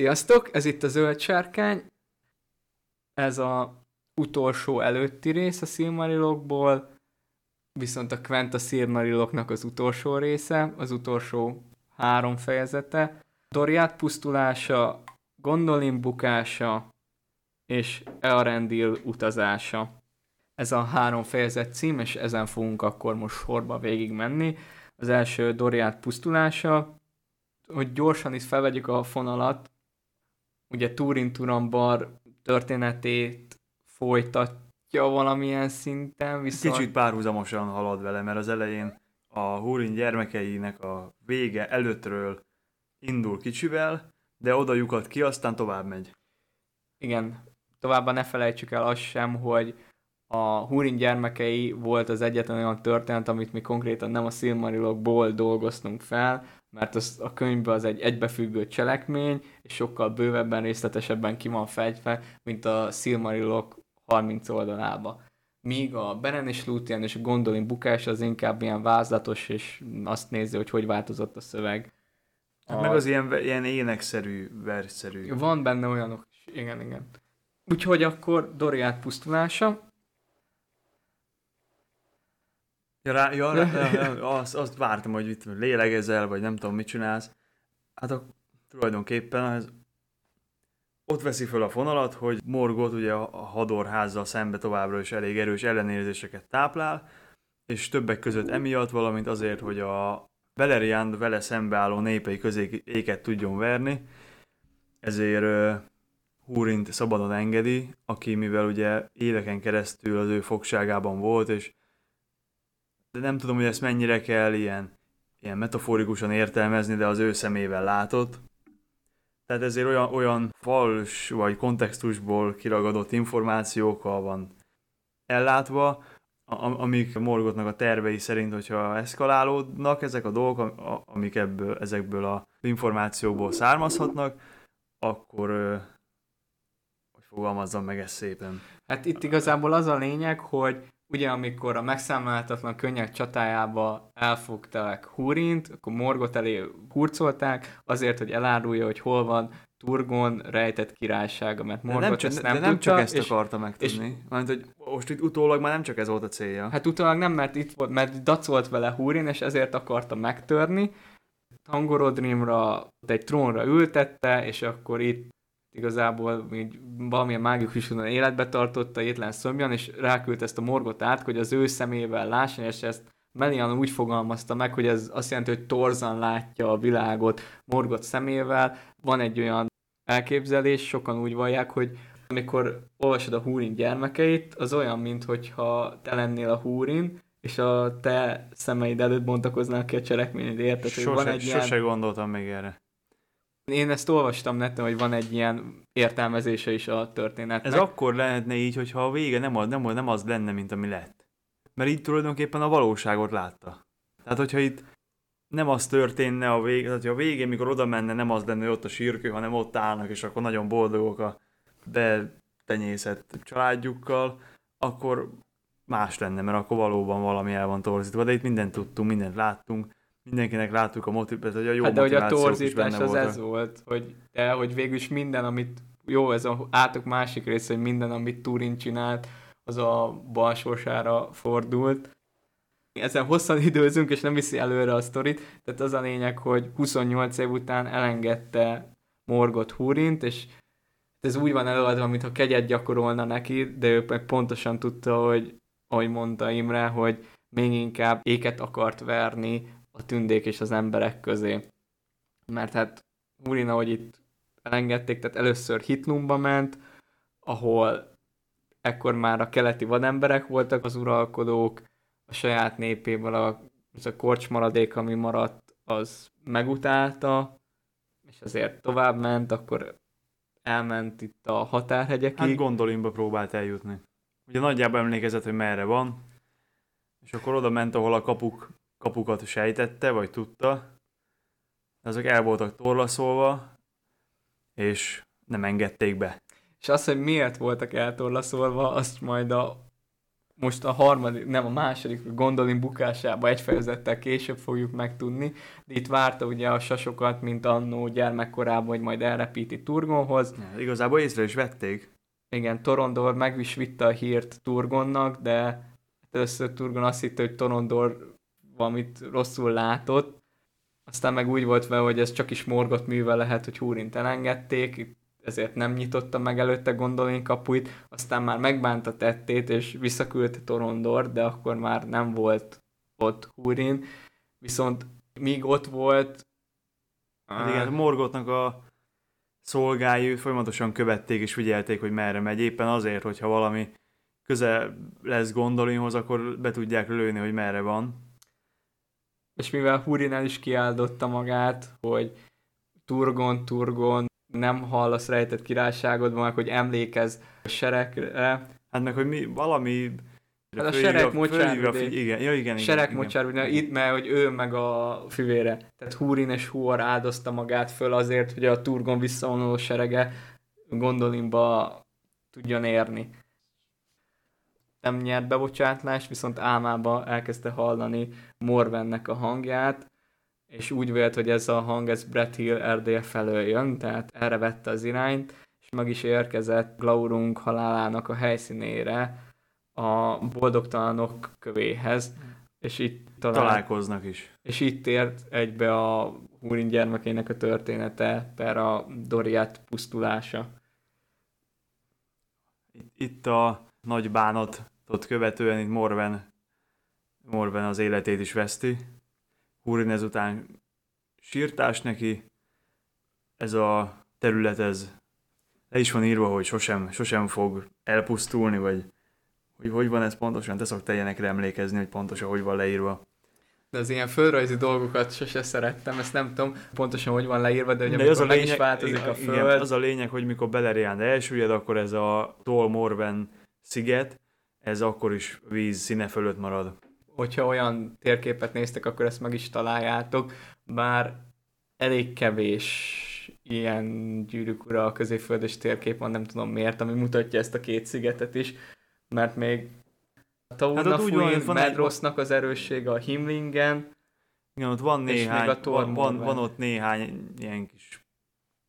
Sziasztok, ez itt a Zöld Sárkány. Ez a utolsó előtti rész a Silmarilokból, viszont a Quenta Silmariloknak az utolsó része, az utolsó három fejezete. Doriát pusztulása, Gondolin bukása és Earendil utazása. Ez a három fejezet cím, és ezen fogunk akkor most sorba végig menni. Az első Doriát pusztulása, hogy gyorsan is felvegyük a fonalat, ugye Turin Turambar történetét folytatja valamilyen szinten, viszont... Kicsit párhuzamosan halad vele, mert az elején a Húrin gyermekeinek a vége előttről indul kicsivel, de oda lyukat ki, aztán tovább megy. Igen, továbbá ne felejtsük el azt sem, hogy a Húrin gyermekei volt az egyetlen olyan történet, amit mi konkrétan nem a Silmarilokból dolgoztunk fel, mert az, a könyvben az egy egybefüggő cselekmény, és sokkal bővebben, részletesebben ki van fejtve, mint a Silmarilok 30 oldalába. Míg a Beren és Luthien és a Gondolin bukás az inkább ilyen vázlatos, és azt nézi, hogy hogy változott a szöveg. Hát a... Meg az ilyen, ilyen énekszerű, versszerű. Van benne olyanok is, igen, igen. Úgyhogy akkor Doriát pusztulása, Ja, rá, ja, rá, ja, ja, azt, azt vártam, hogy itt lélegezel, vagy nem tudom, mit csinálsz. Hát a, tulajdonképpen ez, ott veszi fel a fonalat, hogy Morgot ugye a hadorházzal szembe továbbra is elég erős ellenérzéseket táplál, és többek között emiatt, valamint azért, hogy a Valerian vele szembeálló népei közé éket tudjon verni, ezért uh, Húrint szabadon engedi, aki mivel ugye éveken keresztül az ő fogságában volt, és de nem tudom, hogy ezt mennyire kell ilyen, ilyen metaforikusan értelmezni, de az ő szemével látott. Tehát ezért olyan, olyan fals vagy kontextusból kiragadott információkkal van ellátva, amik Morgotnak a tervei szerint, hogyha eszkalálódnak ezek a dolgok, amik ebből, ezekből a információkból származhatnak, akkor hogy fogalmazzam meg ezt szépen. Hát itt igazából az a lényeg, hogy ugye amikor a megszámolhatatlan könnyek csatájába elfogták Húrint, akkor Morgot elé hurcolták, azért, hogy elárulja, hogy hol van Turgon rejtett királysága, mert Morgot de nem csak, ezt nem de nem tudta, csak ezt és, akarta megtudni. És, Mert, hogy most itt utólag már nem csak ez volt a célja. Hát utólag nem, mert itt volt, mert dacolt vele Húrin, és ezért akarta megtörni. Tangorodrimra egy trónra ültette, és akkor itt igazából így valamilyen mágikus életbe tartotta étlen szomjan, és ráküldte ezt a morgot át, hogy az ő szemével lásson, és ezt Melian úgy fogalmazta meg, hogy ez azt jelenti, hogy torzan látja a világot morgot szemével. Van egy olyan elképzelés, sokan úgy vallják, hogy amikor olvasod a húrin gyermekeit, az olyan, mintha te lennél a húrin, és a te szemeid előtt bontakoznál ki a cselekményed, érted? Sose, van egy sose ilyen... gondoltam még erre. Én ezt olvastam neten, hogy van egy ilyen értelmezése is a történetnek. Ez akkor lehetne így, hogyha a vége nem az, nem, nem az lenne, mint ami lett. Mert így tulajdonképpen a valóságot látta. Tehát, hogyha itt nem az történne a végén, tehát, a végén, mikor oda menne, nem az lenne, hogy ott a sírkő, hanem ott állnak, és akkor nagyon boldogok a betenyészett családjukkal, akkor más lenne, mert akkor valóban valami el van torzítva, de itt mindent tudtunk, mindent láttunk, mindenkinek láttuk a motivát, hogy a jó hát de hogy a torzítás az ez volt, hogy, de, hogy végül is minden, amit jó, ez a átok másik része, hogy minden, amit Turin csinált, az a balsorsára fordult. Ezen hosszan időzünk, és nem viszi előre a sztorit, tehát az a lényeg, hogy 28 év után elengedte Morgot Húrint, és ez úgy van előadva, mintha kegyet gyakorolna neki, de ő meg pontosan tudta, hogy ahogy mondta Imre, hogy még inkább éket akart verni a tündék és az emberek közé. Mert hát Urina, hogy itt elengedték, tehát először Hitlumba ment, ahol ekkor már a keleti vademberek voltak az uralkodók, a saját népéből a, az a korcs maradék, ami maradt, az megutálta, és azért tovább ment, akkor elment itt a határhegyekig. Hát Gondolinba próbált eljutni. Ugye nagyjából emlékezett, hogy merre van, és akkor oda ment, ahol a kapuk kapukat sejtette, vagy tudta, azok el voltak torlaszolva, és nem engedték be. És az, hogy miért voltak eltorlaszolva, azt majd a most a harmadik, nem a második gondolin bukásába egy fejezettel később fogjuk megtudni, de itt várta ugye a sasokat, mint annó gyermekkorában, hogy majd elrepíti Turgonhoz. Ja, igazából észre is vették. Igen, Torondor meg is vitte a hírt Turgonnak, de először Turgon azt hitte, hogy Torondor valamit rosszul látott, aztán meg úgy volt vele, hogy ez csak is morgott műve lehet, hogy Húrint elengedték, ezért nem nyitotta meg előtte Gondolin kapuit, aztán már megbánta tettét, és visszaküldte Torondor, de akkor már nem volt ott Húrin, viszont míg ott volt... Hát igen, Morgotnak a szolgái folyamatosan követték és figyelték, hogy merre megy, éppen azért, hogyha valami közel lesz Gondolinhoz, akkor be tudják lőni, hogy merre van. És mivel Hurin el is kiáldotta magát, hogy Turgon, Turgon, nem hallasz rejtett királyságodban, hogy emlékezz a seregre. Hát meg, hogy mi, valami Hát a sereg mocsárvidék. Igen, ja, igen, sereg mocsárvidék, itt, mert hogy ő meg a fivére. Tehát Húrin és Huor áldozta magát föl azért, hogy a Turgon visszavonuló serege Gondolinba tudjon érni. Nem nyert bebocsátlást, viszont álmába elkezdte hallani Morvennek a hangját, és úgy vélt, hogy ez a hang, ez Brett Hill Erdély felől jön, tehát erre vette az irányt, és meg is érkezett Glaurung halálának a helyszínére, a boldogtalanok kövéhez, és itt talál... találkoznak is. És itt ért egybe a Húrin gyermekének a története, per a Doriát pusztulása. Itt a nagy bánatot követően itt Morven, Morven az életét is veszti. Húrin ezután sírtás neki. Ez a terület, ez le is van írva, hogy sosem, sosem fog elpusztulni, vagy hogy hogy van ez pontosan, te szoktál ilyenekre emlékezni, hogy pontosan hogy van leírva. De az ilyen földrajzi dolgokat sose szerettem, ezt nem tudom pontosan hogy van leírva, de hogy de az a lényeg, is változik a föld. Igen, az a lényeg, hogy mikor Beleriand elsüllyed, akkor ez a Tol Morven sziget, ez akkor is víz színe fölött marad. Hogyha olyan térképet néztek, akkor ezt meg is találjátok, bár elég kevés ilyen gyűrűk ura a középföldes térkép van, nem tudom miért, ami mutatja ezt a két szigetet is mert még a Taurnafuin, hát Medrosznak az erőssége a Himlingen, igen, ott van néhány, van, van, van, ott néhány ilyen kis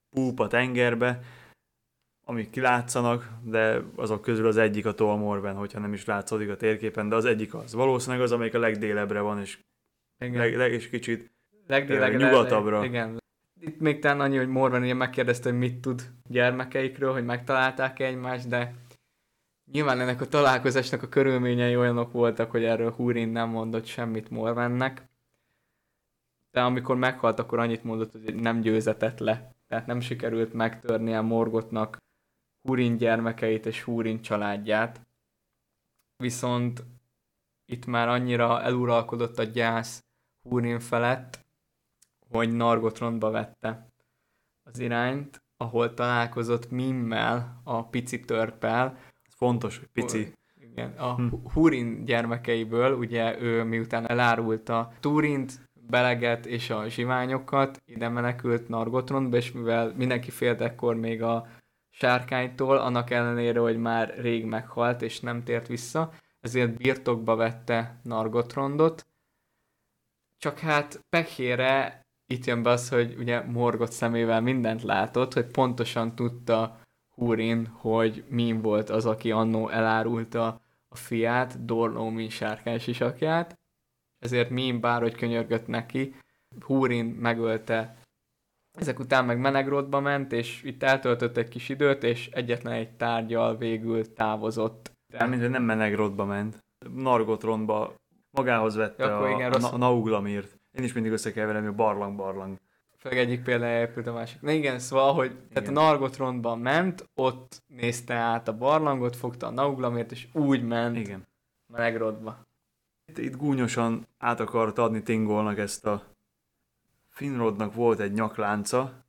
púp a tengerbe, amik kilátszanak, de azok közül az egyik a Tolmorben, hogyha nem is látszódik a térképen, de az egyik az. Valószínűleg az, amelyik a legdélebbre van, és, igen. leg, leg, és kicsit Legdélegre, nyugatabbra. Igen. Itt még talán annyi, hogy Morvan ugye megkérdezte, hogy mit tud gyermekeikről, hogy megtalálták-e egymást, de Nyilván ennek a találkozásnak a körülményei olyanok voltak, hogy erről Húrin nem mondott semmit Morvennek, de amikor meghalt, akkor annyit mondott, hogy nem győzetett le. Tehát nem sikerült megtörnie Morgotnak Húrin gyermekeit és Húrin családját. Viszont itt már annyira eluralkodott a gyász Húrin felett, hogy Nargotrondba vette az irányt, ahol találkozott Mimmel, a pici törpel, Fontos, hogy pici. Igen, a hm. Hurin gyermekeiből, ugye ő miután elárulta Turint, Beleget és a zsiványokat, ide menekült Nargothrondba, és mivel mindenki félt ekkor még a sárkánytól, annak ellenére, hogy már rég meghalt és nem tért vissza, ezért birtokba vette Nargothrondot. Csak hát pekére itt jön be az, hogy ugye Morgot szemével mindent látott, hogy pontosan tudta Húrin, hogy min volt az, aki annó elárulta a fiát, Dornó Min sárkány sisakját, ezért Min bárhogy könyörgött neki, Húrin megölte ezek után meg Menegrodba ment, és itt eltöltött egy kis időt, és egyetlen egy tárgyal végül távozott. De nem Menegrodba ment. Nargotronba magához vette ja, a, igen, a, a Nauglamírt. Én is mindig összekeverem, hogy barlang-barlang. Főleg egyik példája épült a másik. Na igen, szóval, hogy igen. tehát a Nargotrondban ment, ott nézte át a barlangot, fogta a Nauglamért, és úgy ment igen. Melegrodba. Itt, itt gúnyosan át akart adni Tingolnak ezt a Finrodnak volt egy nyaklánca,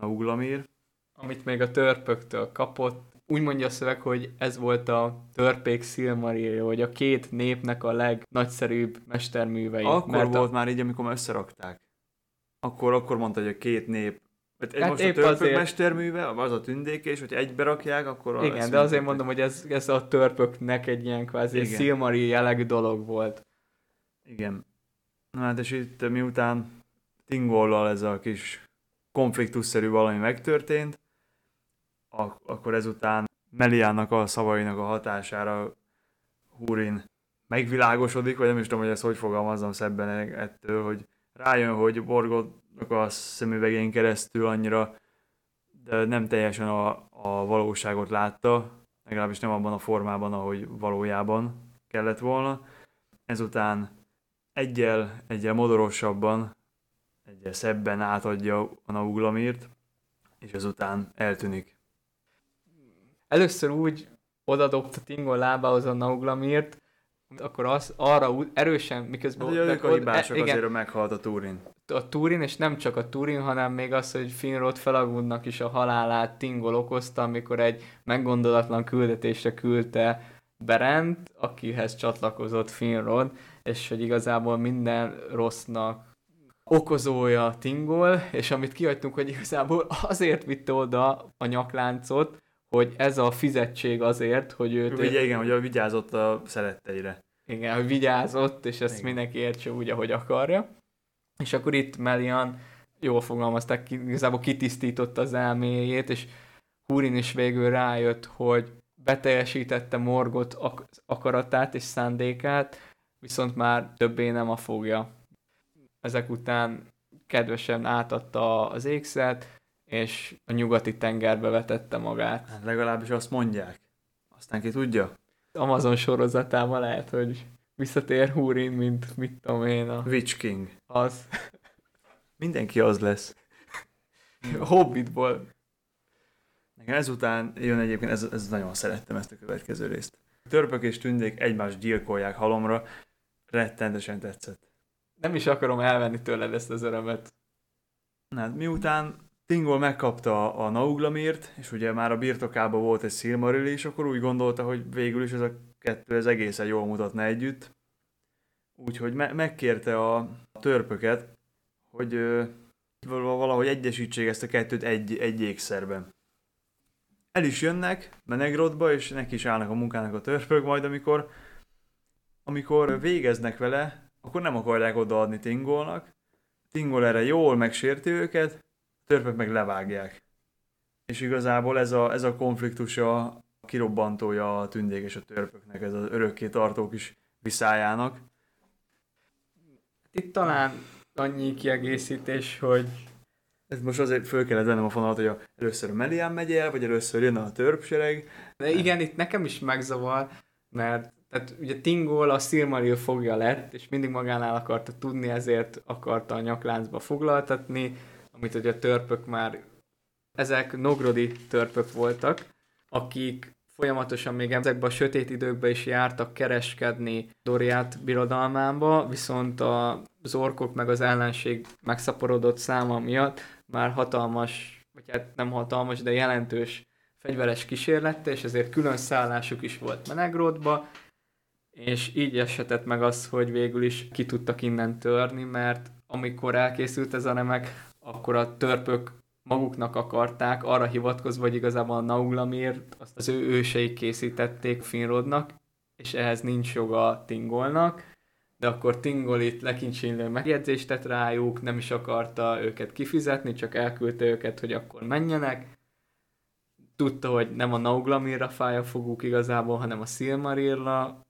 Nauglamír. Amit még a törpöktől kapott. Úgy mondja a szöveg, hogy ez volt a törpék Silmarilja, hogy a két népnek a legnagyszerűbb mesterművei. Akkor mert volt a... már így, amikor összerakták akkor, akkor mondta, hogy a két nép Hát, hát most épp a törpök azért... mesterműve, az a tündék, és hogyha egybe rakják, akkor... Igen, de azért mondom, hogy ez, ez a törpöknek egy ilyen kvázi Silmari jellegű dolog volt. Igen. Na hát és itt miután Tingollal ez a kis konfliktusszerű valami megtörtént, ak- akkor ezután Meliának a szavainak a hatására Húrin megvilágosodik, vagy nem is tudom, hogy ezt hogy fogalmazom szebben ettől, hogy rájön, hogy Borgotnak a szemüvegén keresztül annyira de nem teljesen a, a valóságot látta, legalábbis nem abban a formában, ahogy valójában kellett volna. Ezután egyel, egyel modorosabban, egyel szebben átadja a Nauglamírt, és ezután eltűnik. Először úgy odadobta Tingon lábához a Nauglamírt, akkor az arra erősen, miközben... Hát, ők a hibások, e, igen, azért meghalt a Turin. A Turin, és nem csak a Turin, hanem még az, hogy Finrod Felagundnak is a halálát Tingol okozta, amikor egy meggondolatlan küldetésre küldte Berent, akihez csatlakozott Finrod, és hogy igazából minden rossznak okozója Tingol, és amit kihagytunk, hogy igazából azért vitte oda a nyakláncot, hogy ez a fizetség azért, hogy őt... Ugye, igen, hogy vigyázott a szeretteire. Igen, hogy vigyázott, és ezt igen. mindenki értse úgy, ahogy akarja. És akkor itt Melian, jól fogalmazták, igazából kitisztította az elméjét, és Húrin is végül rájött, hogy beteljesítette Morgot ak- akaratát és szándékát, viszont már többé nem a fogja. Ezek után kedvesen átadta az ékszert, és a nyugati tengerbe vetette magát. Hát legalábbis azt mondják. Aztán ki tudja? Amazon sorozatában lehet, hogy visszatér Húrin, mint mit tudom én a... Witch King. Az. Mindenki az lesz. Hobbitból. Nekem ezután jön egyébként, ez, ez nagyon szerettem ezt a következő részt. Törpök és tündék egymást gyilkolják halomra, rettentesen tetszett. Nem is akarom elvenni tőled ezt az örömet. Hát miután Tingol megkapta a Nauglamírt, és ugye már a birtokában volt egy Silmaril és akkor úgy gondolta, hogy végül is ez a kettő ez egészen jól mutatna együtt. Úgyhogy me- megkérte a törpöket, hogy ö, valahogy egyesítsék ezt a kettőt egy, egy ékszerben. El is jönnek Menegrodba, és neki is állnak a munkának a törpök, majd amikor, amikor végeznek vele, akkor nem akarják odaadni Tingolnak. Tingol erre jól megsérti őket, törpök meg levágják. És igazából ez a, ez a konfliktus a kirobbantója a tündék és a törpöknek, ez az örökké tartó kis viszájának. Itt talán annyi kiegészítés, hogy ez most azért föl kellett vennem a fonalat, hogy a, először a megy el, vagy először jön a törpsereg. De igen, itt nekem is megzavar, mert tehát ugye Tingol a Silmaril fogja lett, és mindig magánál akarta tudni, ezért akarta a nyakláncba foglaltatni, amit ugye a törpök már, ezek nogrodi törpök voltak, akik folyamatosan még ezekben a sötét időkben is jártak kereskedni Doriát birodalmába, viszont az orkok meg az ellenség megszaporodott száma miatt már hatalmas, vagy hát nem hatalmas, de jelentős fegyveres kísérlette, és ezért külön szállásuk is volt Menegrodba, és így esetett meg az, hogy végül is ki tudtak innen törni, mert amikor elkészült ez a remek, akkor a törpök maguknak akarták, arra hivatkozva, hogy igazából a Nauglamért azt az ő őseik készítették Finrodnak, és ehhez nincs joga Tingolnak, de akkor Tingol itt lekincsinlő megjegyzést tett rájuk, nem is akarta őket kifizetni, csak elküldte őket, hogy akkor menjenek. Tudta, hogy nem a Nauglamirra fáj a foguk igazából, hanem a Silmarilra,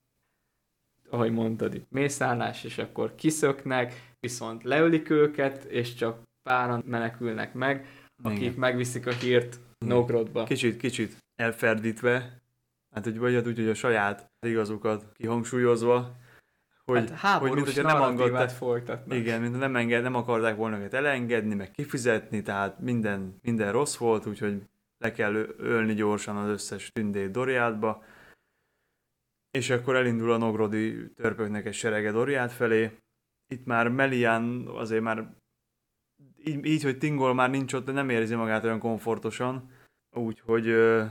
ahogy mondtad, itt mészállás, és akkor kiszöknek, viszont leölik őket, és csak páran menekülnek meg, akik Igen. megviszik a hírt Nógrodba. Kicsit, kicsit elferdítve, hát hogy vagy úgy, hogy a saját igazukat kihangsúlyozva, hogy, hát hogy mint, nem engedte, folytatnak. Igen, mint nem, enged, nem akarták volna őket elengedni, meg kifizetni, tehát minden, minden rossz volt, úgyhogy le kell ölni gyorsan az összes tündét Doriátba, és akkor elindul a Nogrodi törpöknek egy serege Doriát felé. Itt már Melian azért már így, így, hogy Tingol már nincs ott, nem érzi magát olyan komfortosan, úgyhogy ö,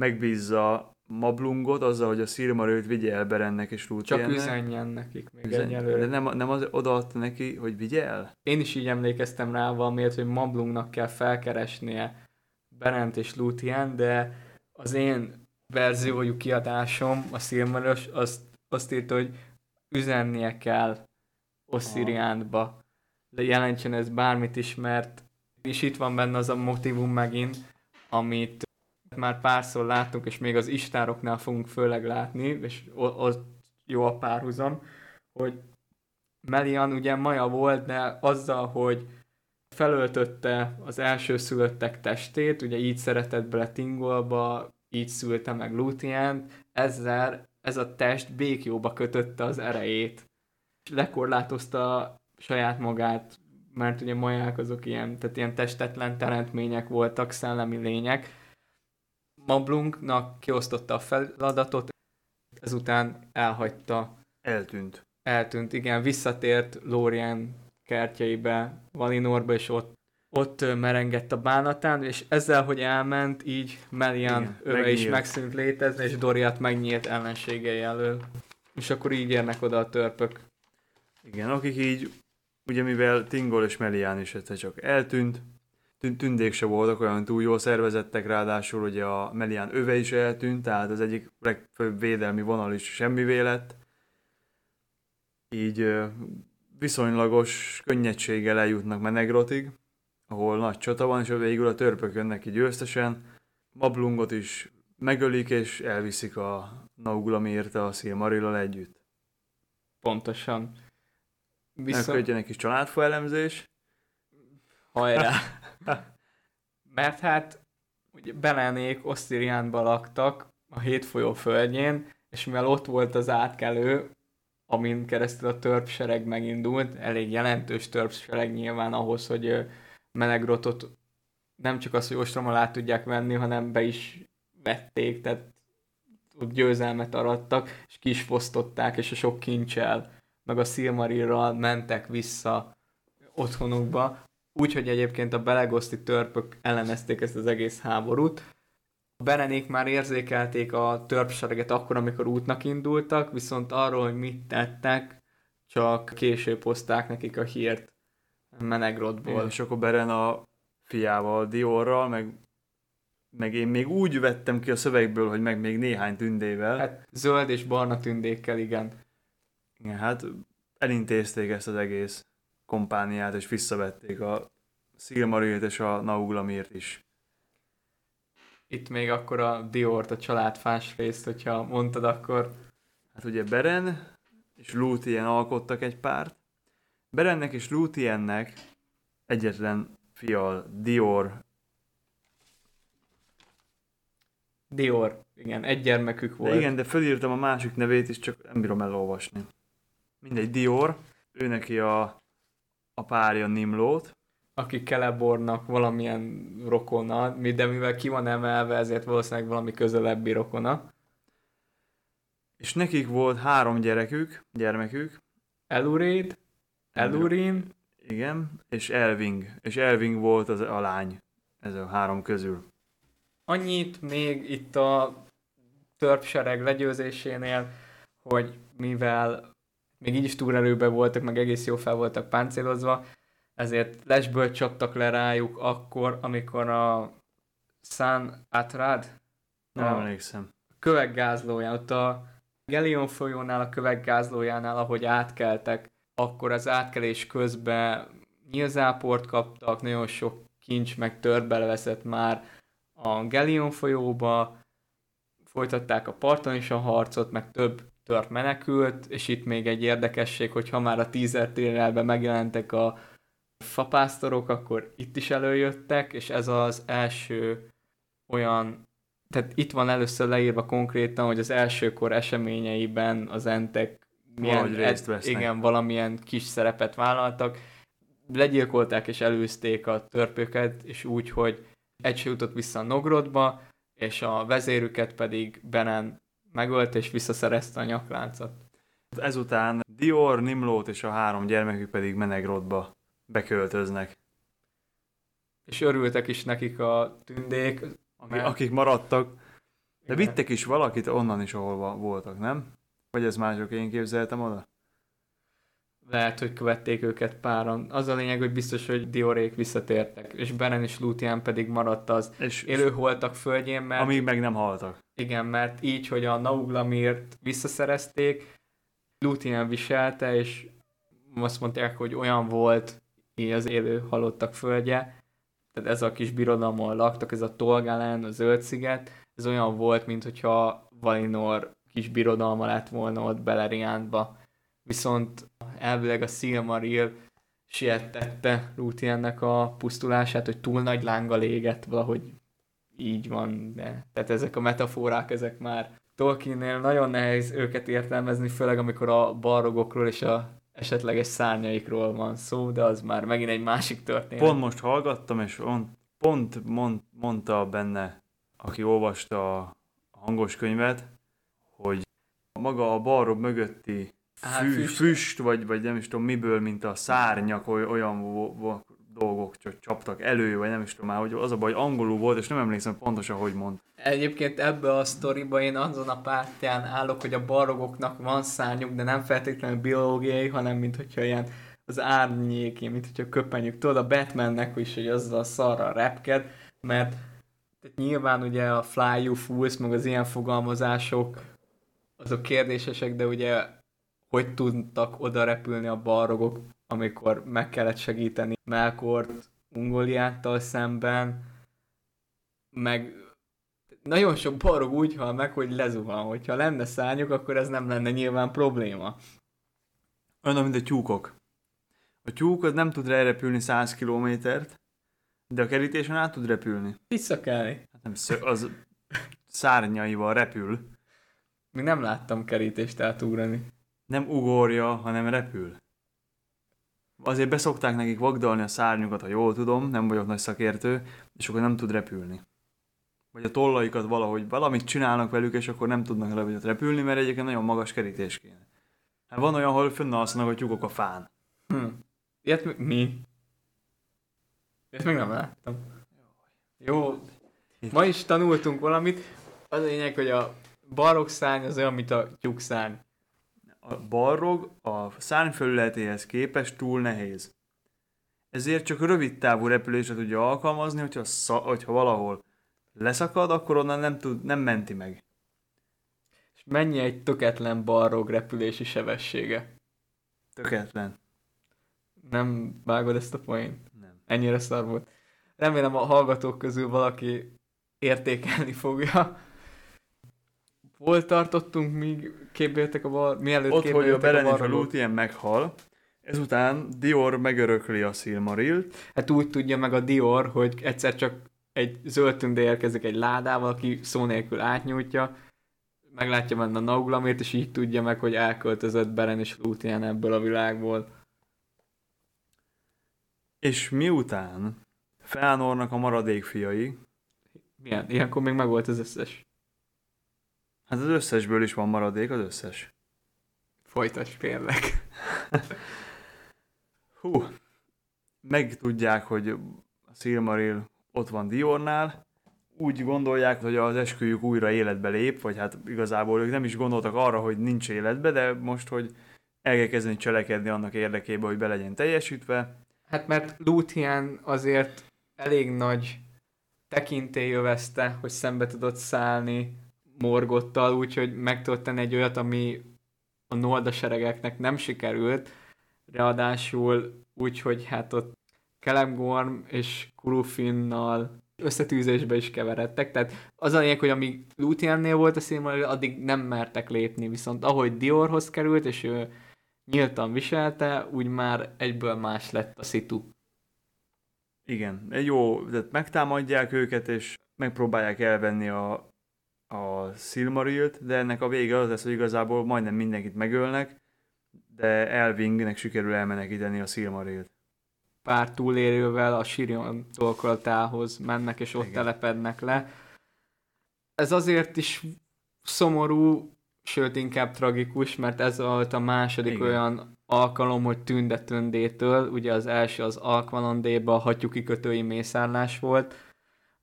megbízza Mablungot azzal, hogy a Silmarőt vigye el Berennek és Csak Lúthiennek. üzenjen nekik még Üzen- egyelőre. De nem, nem az odaadta neki, hogy vigye el? Én is így emlékeztem rá valamiért, hogy Mablungnak kell felkeresnie Berent és Luthien, de az én verziójú kiadásom, a Silmaros, azt, azt írta, hogy üzennie kell Ossziriánba. De jelentsen ez bármit is, mert és itt van benne az a motivum megint, amit már párszor láttunk, és még az istároknál fogunk főleg látni, és ott jó a párhuzam, hogy Melian ugye maja volt, de azzal, hogy felöltötte az elsőszülöttek testét, ugye így szeretett bele Tingolba, így szülte meg Luthien, ezzel ez a test békjóba kötötte az erejét. És lekorlátozta saját magát, mert ugye maják azok ilyen, tehát ilyen testetlen teremtmények voltak, szellemi lények. Mablunknak kiosztotta a feladatot, ezután elhagyta Eltűnt. eltűnt, igen, visszatért Lórien kertjeibe, Valinorba, és ott, ott merengett a bánatán, és ezzel, hogy elment, így Melian Igen, öve is megnyílt. megszűnt létezni, és Doriat megnyílt ellenségei elől. És akkor így érnek oda a törpök. Igen, akik így, ugye mivel Tingol és Melián is egyszer csak eltűnt, tűn- tündék se voltak olyan túl jól szervezettek, ráadásul ugye a Melián öve is eltűnt, tehát az egyik legfőbb védelmi vonal is semmivé lett. Így viszonylagos könnyedséggel eljutnak Menegrotig, ahol nagy csata van, és végül a törpök jönnek ki győztesen. Mablungot is megölik, és elviszik a Nauglamirte a Silmarillal együtt. Pontosan. Viszont... Viszont, egy kis családfa elemzés. hajrá! Mert hát ugye Belenék Osztiriánban laktak a hét folyó földjén, és mivel ott volt az átkelő, amin keresztül a törpsereg megindult, elég jelentős törpsereg nyilván ahhoz, hogy Melegrotot nem csak az, hogy ostrom alá tudják venni, hanem be is vették, tehát ott győzelmet arattak, és ki és a sok kincsel, meg a Silmarilral mentek vissza otthonukba, úgyhogy egyébként a belegoszti törpök ellenezték ezt az egész háborút. A Berenék már érzékelték a törpsereget akkor, amikor útnak indultak, viszont arról, hogy mit tettek, csak később hozták nekik a hírt Menegrodból. Igen, és akkor Beren a fiával, Diorral, meg, meg én még úgy vettem ki a szövegből, hogy meg még néhány tündével. Hát, zöld és barna tündékkel, igen. igen, hát elintézték ezt az egész kompániát, és visszavették a Silmarilt és a Nauglamírt is. Itt még akkor a Diort, a családfás részt, hogyha mondtad, akkor Hát ugye Beren és Lúthien alkottak egy párt. Berennek és Lúthiennek egyetlen fia, Dior, Dior, igen, egy gyermekük volt. De igen, de fölírtam a másik nevét is, csak nem bírom elolvasni. Mindegy, Dior, ő neki a, a párja Nimlót, aki Celebornak valamilyen rokona, de mivel ki van emelve, ezért valószínűleg valami közelebbi rokona. és nekik volt három gyerekük, gyermekük, Elurid, Elurin, igen, és Elving, és Elving volt az, a lány ez a három közül. annyit még itt a törpsereg legyőzésénél, hogy mivel még így is túlerőben voltak, meg egész jó fel voltak páncélozva, ezért lesből csaptak le rájuk akkor, amikor a San Atrad, Nem a emlékszem. kövekgázlóján, ott a Gelion folyónál, a kövekgázlójánál, ahogy átkeltek, akkor az átkelés közben nyilzáport kaptak, nagyon sok kincs meg tört beleveszett már a Gelion folyóba, folytatták a parton is a harcot, meg több tört menekült, és itt még egy érdekesség, hogy ha már a teaser trailerben megjelentek a fapásztorok, akkor itt is előjöttek, és ez az első olyan tehát itt van először leírva konkrétan, hogy az elsőkor eseményeiben az entek Valahogy részt vesznek. igen, valamilyen kis szerepet vállaltak. Legyilkolták és előzték a törpöket, és úgy, hogy egy se jutott vissza a Nogrodba, és a vezérüket pedig Benen megölt, és visszaszerezte a nyakláncot. Ezután Dior, Nimlót és a három gyermekük pedig Menegrodba beköltöznek. És örültek is nekik a tündék, mert- akik maradtak, De vittek is valakit onnan is, ahol voltak, nem? Vagy ez mások, én képzeltem oda? Lehet, hogy követték őket páran. Az a lényeg, hogy biztos, hogy Diorék visszatértek, és Beren és Luthien pedig maradt az és élőholtak földjén, mert... Amíg meg nem haltak. Igen, mert így, hogy a Nauglamirt visszaszerezték, Luthien viselte, és azt mondták, hogy olyan volt így az élő halottak földje, tehát ez a kis birodalom, laktak, ez a Tolgalen, a Zöld-sziget, ez olyan volt, mint hogyha Valinor kis birodalma lett volna ott Beleriandba. Viszont elvileg a Silmaril siettette Lúthiennek a pusztulását, hogy túl nagy lánga égett, valahogy így van, de tehát ezek a metaforák, ezek már Tolkiennél nagyon nehéz őket értelmezni, főleg amikor a barogokról és a esetleges szárnyaikról van szó, de az már megint egy másik történet. Pont most hallgattam, és on, pont mond, mondta benne, aki olvasta a hangos könyvet, hogy maga a balrog mögötti fű, füst. füst, vagy, vagy nem is tudom miből, mint a szárnyak, olyan dolgok csak csaptak elő, vagy nem is tudom már, hogy az a baj, hogy angolul volt, és nem emlékszem pontosan, hogy mond. Egyébként ebbe a sztoriba én azon a pártján állok, hogy a barogoknak van szárnyuk, de nem feltétlenül biológiai, hanem mint hogyha ilyen az árnyéké, mint hogyha köpenyük. Tudod, a Batmannek is, hogy azzal a szarra repked, mert tehát nyilván ugye a Fly You Fools, meg az ilyen fogalmazások, azok kérdésesek, de ugye hogy tudtak oda repülni a balrogok, amikor meg kellett segíteni Melkort Ungoliáttal szemben, meg nagyon sok balrog úgy hal meg, hogy lezuhan. Hogyha lenne szárnyuk, akkor ez nem lenne nyilván probléma. Olyan, mint a tyúkok. A tyúk az nem tud repülni 100 kilométert, de a kerítésen át tud repülni. Visszakelni. Hát nem, az szárnyaival repül. Még nem láttam kerítést átugrani nem ugorja, hanem repül. Azért beszokták nekik vagdalni a szárnyukat, ha jól tudom, nem vagyok nagy szakértő, és akkor nem tud repülni. Vagy a tollaikat valahogy valamit csinálnak velük, és akkor nem tudnak levegyet repülni, mert egyébként nagyon magas kerítés kéne. Hát van olyan, ahol fönnalszanak a tyúkok a fán. Hm. Ilyet mi? Ezt még nem láttam. Jó, ma is tanultunk valamit. Az a lényeg, hogy a barokszárny az olyan, mint a tyúkszárny a balrog a szárnyfelületéhez képest túl nehéz. Ezért csak rövid távú repülésre tudja alkalmazni, hogyha, sza, hogyha valahol leszakad, akkor onnan nem, tud, nem menti meg. És mennyi egy töketlen balrog repülési sebessége? Töketlen. Nem vágod ezt a poént? Nem. Ennyire szar volt. Remélem a hallgatók közül valaki értékelni fogja. Hol tartottunk, míg képéltek a bal, mielőtt Ott, hogy a Beren és a Lúthien meghal, ezután Dior megörökli a Silmarilt. Hát úgy tudja meg a Dior, hogy egyszer csak egy zöld tünde érkezik egy ládával, aki szó nélkül átnyújtja, meglátja benne a Nauglamért, és így tudja meg, hogy elköltözött Beren és Lúthien ebből a világból. És miután Felnornak a maradék fiai... Milyen? Ilyenkor még meg volt az összes. Hát az összesből is van maradék, az összes. Folytas kérlek. Hú, megtudják, hogy a Silmaril ott van Diornál, úgy gondolják, hogy az esküjük újra életbe lép, vagy hát igazából ők nem is gondoltak arra, hogy nincs életbe, de most, hogy el kell kezdeni cselekedni annak érdekében, hogy be legyen teljesítve. Hát mert Luthien azért elég nagy tekintély övezte, hogy szembe tudott szállni Morgottal, úgyhogy meg tudott tenni egy olyat, ami a Nolda seregeknek nem sikerült, ráadásul úgyhogy hát ott Kelemgorm és Kurufinnal összetűzésbe is keveredtek, tehát az a lényeg, hogy amíg Luthiennél volt a színvonal, addig nem mertek lépni, viszont ahogy Diorhoz került, és ő nyíltan viselte, úgy már egyből más lett a szitu. Igen, egy jó, tehát megtámadják őket, és megpróbálják elvenni a a Silmarilt, de ennek a vége az lesz, hogy igazából majdnem mindenkit megölnek, de Elvingnek sikerül elmenekíteni a Silmarilt. Pár túlérővel a Sirion tolkoltához mennek, és ott Igen. telepednek le. Ez azért is szomorú, sőt inkább tragikus, mert ez volt a második Igen. olyan alkalom, hogy Tünde ugye az első az Alkvalandéba a hattyú kikötői mészárlás volt,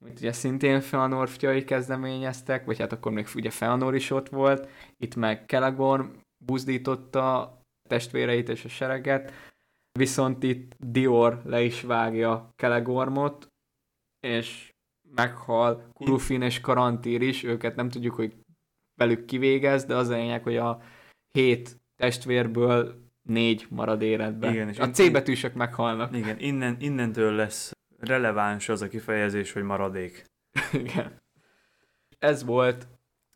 amit ugye szintén Feanor fiai kezdeményeztek, vagy hát akkor még ugye Feanor is ott volt, itt meg Kelegorm buzdította testvéreit és a sereget, viszont itt Dior le is vágja Kelegormot, és meghal Kurufin és Karantír is, őket nem tudjuk, hogy velük kivégez, de az a lényeg, hogy a hét testvérből négy marad életben. Igen, és a C betűsök meghalnak. Igen, innen, innentől lesz releváns az a kifejezés, hogy maradék. Igen. Ez volt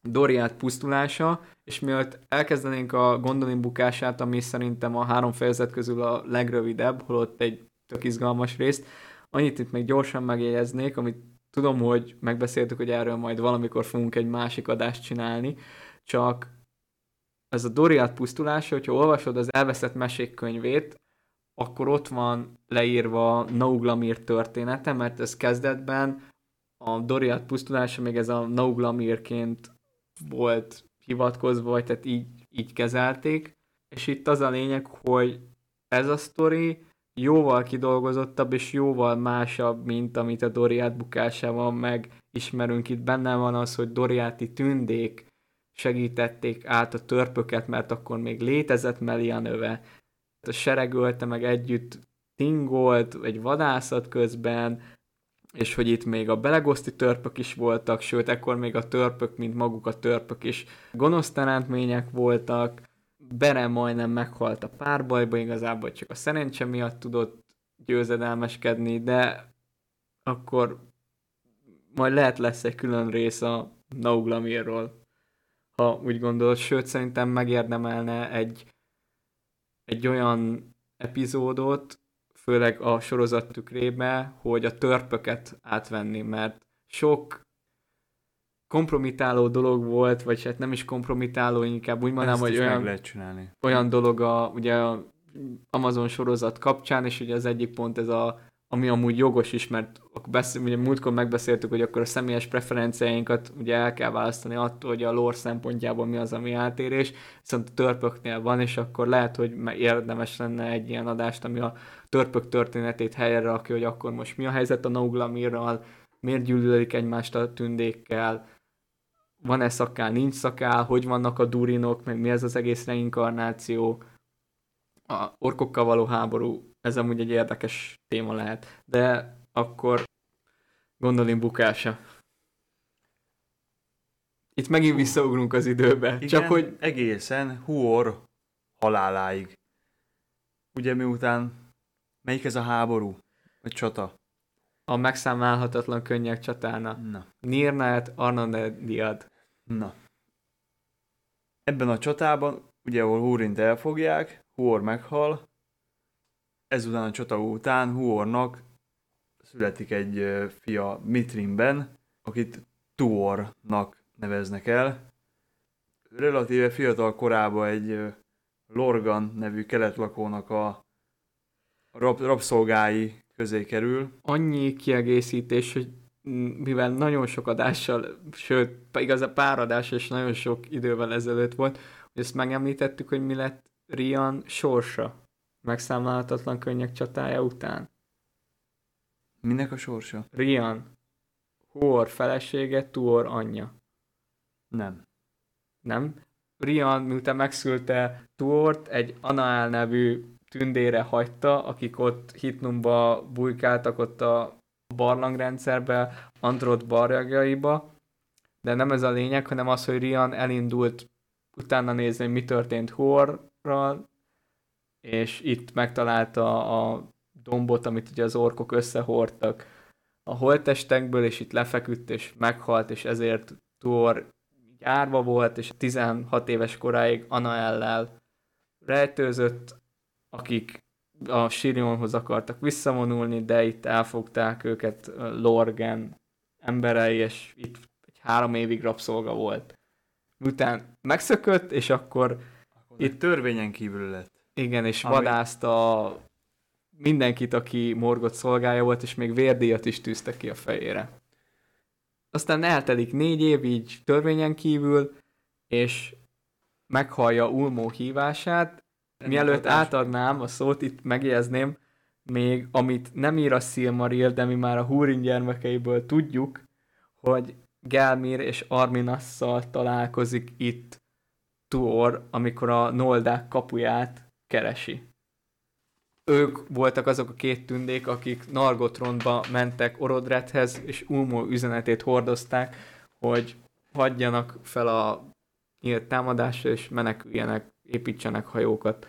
Doriát pusztulása, és mielőtt elkezdenénk a Gondolin bukását, ami szerintem a három fejezet közül a legrövidebb, holott egy tök izgalmas részt, annyit itt még gyorsan megjegyeznék, amit tudom, hogy megbeszéltük, hogy erről majd valamikor fogunk egy másik adást csinálni, csak ez a Doriát pusztulása, hogyha olvasod az elveszett mesék könyvét, akkor ott van leírva Nauglamir története, mert ez kezdetben a Doriát pusztulása még ez a Nauglamirként volt hivatkozva, vagy tehát így, így kezelték, és itt az a lényeg, hogy ez a sztori jóval kidolgozottabb és jóval másabb, mint amit a Doriát bukásában megismerünk. Itt benne van az, hogy Doriáti tündék segítették át a törpöket, mert akkor még létezett Melianöve. A seregölte meg együtt tingolt egy vadászat közben, és hogy itt még a belegoszti törpök is voltak, sőt, ekkor még a törpök, mint maguk a törpök is gonosz teremtmények voltak, Bere majdnem meghalt a párbajba, igazából csak a szerencse miatt tudott győzedelmeskedni, de akkor majd lehet lesz egy külön rész a Nauglamirról, ha úgy gondolod, sőt szerintem megérdemelne egy, egy olyan epizódot, főleg a sorozat tükrébe, hogy a törpöket átvenni, mert sok kompromitáló dolog volt, vagy hát nem is kompromitáló, inkább úgy mondanám, hogy olyan, lehet csinálni. olyan dolog a, ugye a Amazon sorozat kapcsán, és ugye az egyik pont ez a ami amúgy jogos is, mert beszél, ugye múltkor megbeszéltük, hogy akkor a személyes preferenciáinkat ugye el kell választani attól, hogy a lore szempontjából mi az, ami átérés, viszont a törpöknél van, és akkor lehet, hogy érdemes lenne egy ilyen adást, ami a törpök történetét helyre rakja, hogy akkor most mi a helyzet a Nauglamirral, miért gyűlölik egymást a tündékkel, van-e szakál, nincs szakál, hogy vannak a durinok, meg mi ez az egész reinkarnáció, a orkokkal való háború, ez amúgy egy érdekes téma lehet. De akkor gondolom bukása. Itt megint visszaugrunk az időbe. Igen, csak hogy... egészen Huor haláláig. Ugye miután melyik ez a háború? Vagy csata? A megszámálhatatlan könnyek csatána. Na. Nirnaet Arnonediad. Na. Ebben a csatában, ugye ahol Húrint elfogják, Huor meghal, ezután a csata után Huornak születik egy fia Mitrinben, akit Tuornak neveznek el. Relatíve fiatal korában egy Lorgan nevű keletlakónak a rab, rabszolgái közé kerül. Annyi kiegészítés, hogy mivel nagyon sok adással, sőt, igaz a pár adás és nagyon sok idővel ezelőtt volt, hogy ezt megemlítettük, hogy mi lett Rian sorsa megszámálhatatlan könnyek csatája után. Minek a sorsa? Rian. Huor felesége, Tuor anyja. Nem. Nem? Rian, miután megszülte Tuort, egy Anael nevű tündére hagyta, akik ott Hitnumba bujkáltak ott a barlangrendszerbe, Androt barjagjaiba, de nem ez a lényeg, hanem az, hogy Rian elindult utána nézni, mi történt Huorral, és itt megtalálta a dombot, amit ugye az orkok összehordtak a holttestekből, és itt lefeküdt, és meghalt, és ezért Tuor árva volt, és 16 éves koráig Anaellel rejtőzött, akik a Sirionhoz akartak visszavonulni, de itt elfogták őket Lorgen emberei, és itt egy három évig rabszolga volt. Után megszökött, és akkor, akkor itt törvényen kívül lett. Igen, és Ami... vadászta mindenkit, aki morgott szolgája volt, és még vérdíjat is tűztek ki a fejére. Aztán eltelik négy év így törvényen kívül, és meghallja Ulmó hívását. Mielőtt átadnám a szót, itt megjegyezném, még amit nem ír a Silmaril, de mi már a Húrin gyermekeiből tudjuk, hogy Gelmir és Arminasszal találkozik itt Tuor, amikor a Noldák kapuját keresi. Ők voltak azok a két tündék, akik Nargothrondba mentek Orodrethez, és Ulmo üzenetét hordozták, hogy hagyjanak fel a nyílt támadásra, és meneküljenek, építsenek hajókat.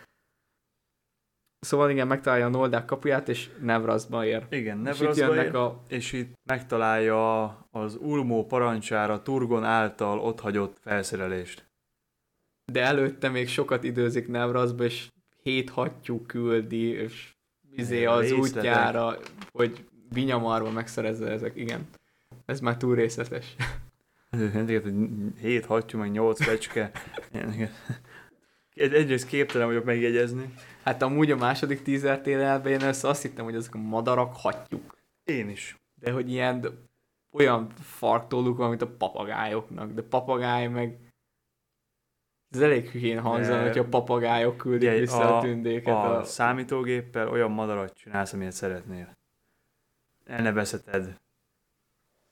Szóval igen, megtalálja a Noldák kapuját, és Nevrazba ér. Igen, és itt Nevrazba ér, a... és itt megtalálja az Ulmó parancsára Turgon által otthagyott felszerelést. De előtte még sokat időzik Nevrazba, és hét hattyú küldi, és izé az Részletek. útjára, hogy vinyamarba megszerezze ezek. Igen. Ez már túl részletes. Ezeket, hogy 7 hattyú, meg 8 fecske. Egy, egyrészt képtelen vagyok megjegyezni. Hát amúgy a második teaser trailerben én össze azt hittem, hogy ezek a madarak hattyúk. Én is. De hogy ilyen olyan farktóluk van, mint a papagájoknak. De papagáj meg ez elég hülyén hangzana, hogyha papagájok küldik Ugye, vissza a, a- tündéket. A A... számítógéppel olyan madarat csinálsz, amilyet szeretnél. Elnevezheted.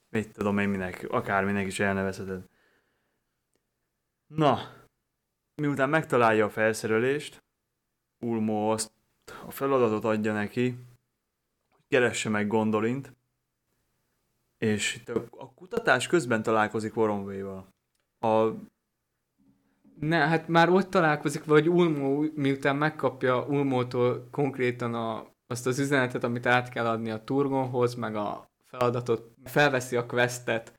Mit tudom én minek, akárminek is elnevezheted. Na, miután megtalálja a felszerelést, Ulmo azt a feladatot adja neki, hogy keresse meg Gondolint, és itt a, a kutatás közben találkozik Woromvéval. A Ne, hát már ott találkozik, vagy Ulmo, miután megkapja Ulmótól konkrétan a, azt az üzenetet, amit át kell adni a Turgonhoz, meg a feladatot, felveszi a questet,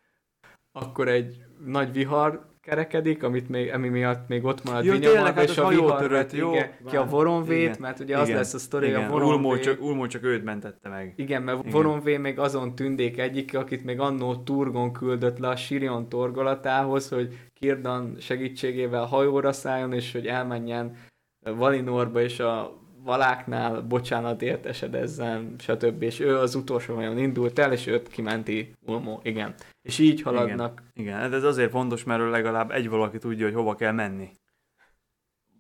akkor egy nagy vihar kerekedik, amit még, ami miatt még ott marad Vinyamarba, tényleg, hát és a a hajó vihar törött, vett, jó, igen, ki a Voronvét, igen, mert ugye az igen, lesz a sztori, a Voronvé, csak, Ulmo csak őt mentette meg. igen, mert Igen. Voronvé még azon tündék egyik, akit még annó Turgon küldött le a Sirion torgolatához, hogy Kirdan segítségével hajóra szálljon, és hogy elmenjen Valinorba, és a valáknál bocsánatért esedezzen, stb. És ő az utolsó vajon indult el, és őt kimenti Ulmo, igen. És így haladnak. Igen, hát ez azért fontos, mert legalább egy valaki tudja, hogy hova kell menni.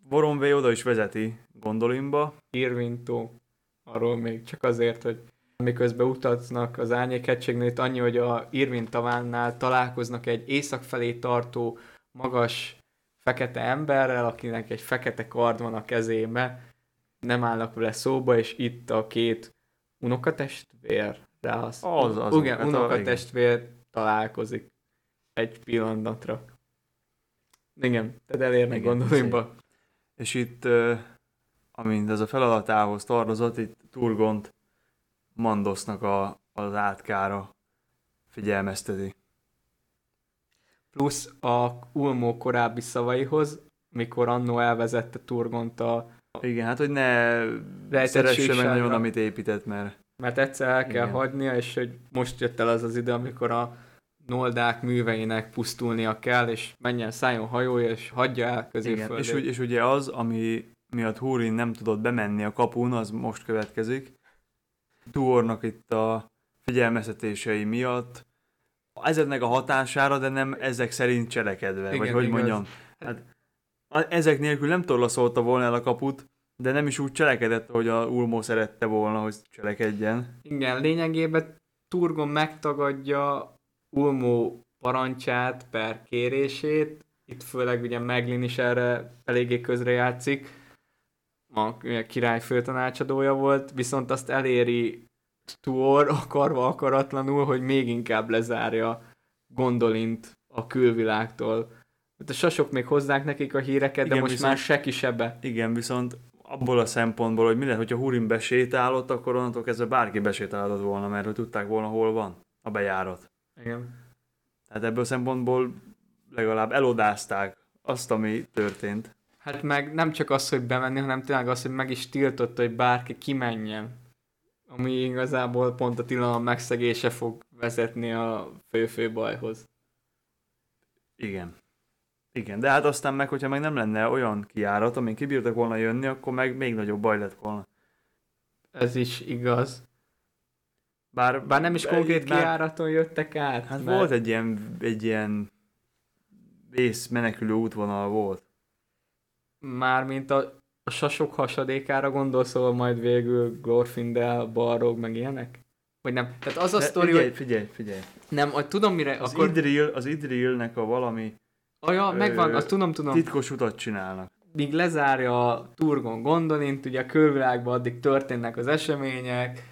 Voronvé oda is vezeti Gondolinba. Irvintó, arról még csak azért, hogy miközben utaznak az árnyékhegységnél, annyi, hogy a Irvin tavánnál találkoznak egy észak felé tartó, magas, fekete emberrel, akinek egy fekete kard van a kezébe, nem állnak vele szóba, és itt a két unokatestvér, rá az, Az, az, igen, hát unokatestvér találkozik egy pillanatra. Igen, tehát elérnek Igen, gondolomba. És itt, amint ez a feladatához tartozott, itt Turgont Mandosznak a, az átkára figyelmezteti. plusz a Ulmó korábbi szavaihoz, mikor annó elvezette Turgont a... Igen, hát hogy ne szeresse meg nagyon, amit épített, mert Mert egyszer el kell Igen. hagynia, és hogy most jött el az az idő, amikor a noldák műveinek pusztulnia kell, és menjen, szálljon hajója, és hagyja el igen. középföldét. És, és ugye az, ami miatt Húrin nem tudott bemenni a kapun, az most következik. Tuornak itt a figyelmeztetései miatt, ezeknek a hatására, de nem ezek szerint cselekedve, Igen, vagy hogy igaz. mondjam. Hát, ezek nélkül nem torlaszolta volna el a kaput, de nem is úgy cselekedett, hogy a Ulmo szerette volna, hogy cselekedjen. Igen, lényegében Turgon megtagadja Ulmó parancsát per kérését, itt főleg ugye Meglin is erre eléggé közrejátszik, a ugye, király főtanácsadója volt, viszont azt eléri Tuor akarva akaratlanul, hogy még inkább lezárja Gondolint a külvilágtól. Hát a sasok még hozzák nekik a híreket, de Igen, most viszont- már se kisebbe. Igen, viszont abból a szempontból, hogy mi lehet, hogyha Hurin besétálott, akkor onnantól kezdve bárki besétálhatott volna, mert hogy tudták volna, hol van a bejárat. Igen. Tehát ebből szempontból legalább elodázták azt, ami történt. Hát meg nem csak az, hogy bemenni, hanem tényleg az, hogy meg is tiltotta, hogy bárki kimenjen. Ami igazából pont a tilalom megszegése fog vezetni a fő-fő bajhoz. Igen. Igen, de hát aztán meg, hogyha meg nem lenne olyan kiárat, amin kibírtak volna jönni, akkor meg még nagyobb baj lett volna. Ez is igaz. Bár, Bár nem is konkrét bár- kiáraton jöttek át. Hát mert volt egy ilyen, egy ilyen vész menekülő útvonal volt. Mármint a, a sasok hasadékára gondol, szóval majd végül Glorfindel, Balrog, meg ilyenek? Vagy nem? Tehát az a sztori, figyelj, hogy figyelj, figyelj. nem, hogy tudom mire, Az, akkor... Idril, az Idrilnek a valami Ah, ja, megvan, ö, azt tudom, tudom. titkos utat csinálnak. míg lezárja a Turgon Gondolint, ugye a külvilágban addig történnek az események,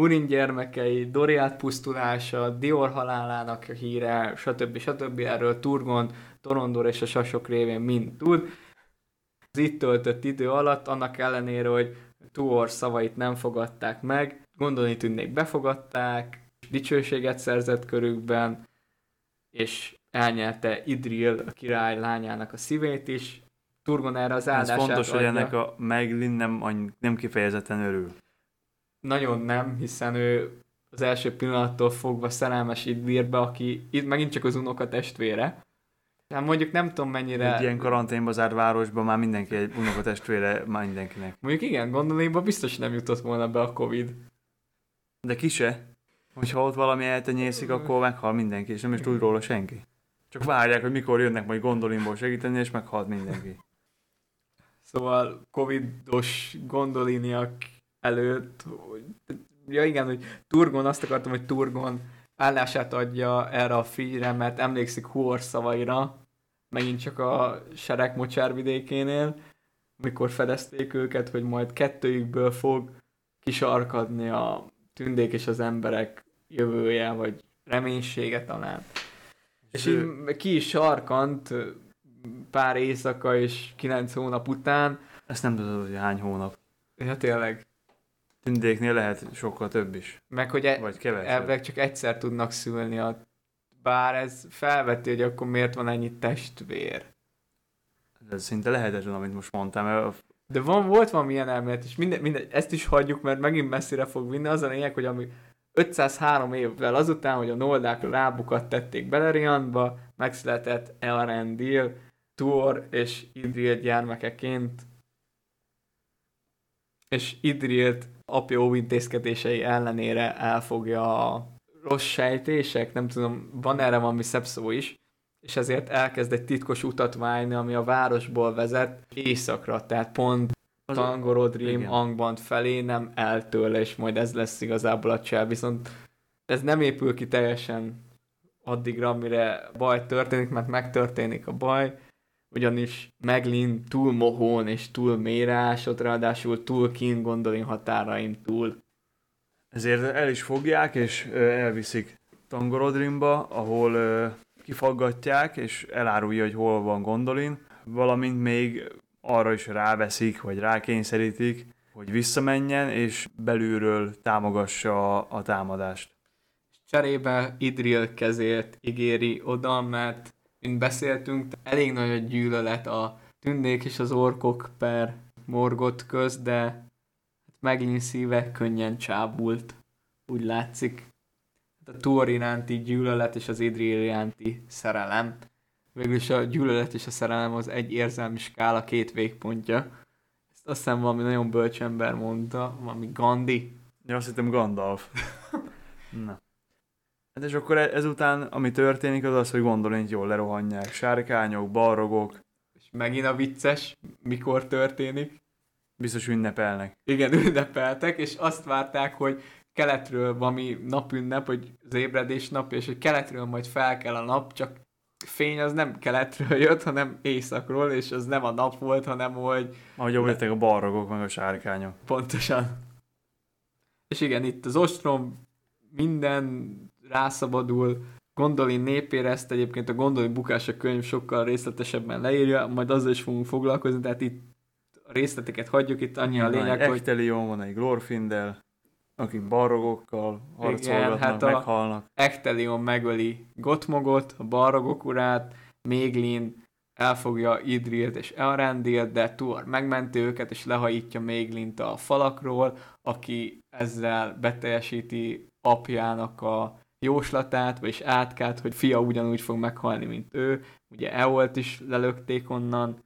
Hurin gyermekei, Doriát pusztulása, Dior halálának a híre, stb. stb. Erről Turgon, Torondor és a Sasok révén mind tud. Az itt töltött idő alatt, annak ellenére, hogy Tuor szavait nem fogadták meg, Gondolni tűnnék befogadták, dicsőséget szerzett körükben, és elnyelte Idril, a király lányának a szívét is. Turgon erre az Ez áldását fontos, hogy adja. ennek a Meglin nem, nem kifejezetten örül. Nagyon nem, hiszen ő az első pillanattól fogva szerelmes Idlirbe, aki itt megint csak az unoka testvére. Hát mondjuk nem tudom mennyire... Egy ilyen karanténba zárt városban már mindenki egy unokatestvére, már mindenkinek. Mondjuk igen, gondolékba biztos nem jutott volna be a Covid. De ki se. Hogyha ott valami eltenyészik, akkor meghal mindenki, és nem is tud róla senki. Csak várják, hogy mikor jönnek majd gondolimból segíteni, és meghalt mindenki. Szóval covidos gondoliniak előtt, hogy- ja igen, hogy Turgon, azt akartam, hogy Turgon állását adja erre a figyre, mert emlékszik Huor szavaira, megint csak a sereg mocsárvidékénél, mikor fedezték őket, hogy majd kettőjükből fog kisarkadni a tündék és az emberek jövője, vagy reménysége talán. És így ki is sarkant pár éjszaka és kilenc hónap után. Ezt nem tudod, hogy hány hónap. Ja, tényleg. Tündéknél lehet sokkal több is. Meg hogy e- Vagy kevesebb. elvileg csak egyszer tudnak szülni, a... bár ez felveti, hogy akkor miért van ennyi testvér. Ez szinte lehetetlen, amit most mondtam. mert De van, volt valami ilyen elmélet, és minden, minden, ezt is hagyjuk, mert megint messzire fog vinni. Az a lényeg, hogy ami 503 évvel azután, hogy a Noldák lábukat tették Beleriandba, megszületett Elrendil, Tuor és Idril gyermekeként. És Idrilt apja óvintézkedései ellenére elfogja a rossz sejtések, nem tudom, van erre valami szebb szó is, és ezért elkezd egy titkos utat válni, ami a városból vezet északra, tehát pont Az- Tangorodrim, igen. Angband felé, nem el tőle, és majd ez lesz igazából a csel, viszont ez nem épül ki teljesen addigra, amire baj történik, mert megtörténik a baj, ugyanis Meglin túl mohón és túl mélyre ásott, ráadásul túl kín gondolin határaim túl. Ezért el is fogják, és elviszik Tangorodrimba, ahol kifaggatják, és elárulja, hogy hol van Gondolin, valamint még arra is ráveszik, vagy rákényszerítik, hogy visszamenjen, és belülről támogassa a, a támadást. Cserébe Idril kezét ígéri oda, mert mint beszéltünk, elég nagy a gyűlölet a tündék és az orkok per morgot köz, de megint szíve könnyen csábult, úgy látszik. Hát a Tuor iránti gyűlölet és az Idril iránti szerelem. Végülis a gyűlölet és a szerelem az egy érzelmi skála két végpontja. Ezt azt hiszem valami nagyon bölcs ember mondta, valami Gandhi. Ja, azt hittem Gandalf. Na. Hát és akkor e- ezután, ami történik, az az, hogy Gondolint jól lerohanják. Sárkányok, balrogok, És megint a vicces, mikor történik. biztos ünnepelnek. Igen, ünnepeltek, és azt várták, hogy keletről valami napünnep, hogy az ébredés nap, és hogy keletről majd fel kell a nap, csak fény az nem keletről jött, hanem északról, és az nem a nap volt, hanem hogy Ahogy jobb jöttek a balrogok, meg a sárkányok. pontosan. És igen, itt az ostrom minden rászabadul, Gondolin népére ezt egyébként a Gondolin bukása könyv sokkal részletesebben leírja, majd azzal is fogunk foglalkozni, tehát itt a részleteket hagyjuk, itt annyi a lényeg, hogy Echtelion, van egy Glorfindel, akik balrogokkal harcolgatnak, hát a- meghalnak. Echtelion megöli Gotmogot, a Balrogok urát, Méglin elfogja Idrilt és Elrendilt, de Tuor megmenti őket, és lehajítja Méglint a falakról, aki ezzel beteljesíti apjának a jóslatát, vagyis átkát, hogy fia ugyanúgy fog meghalni, mint ő. Ugye Eolt is lelökték onnan.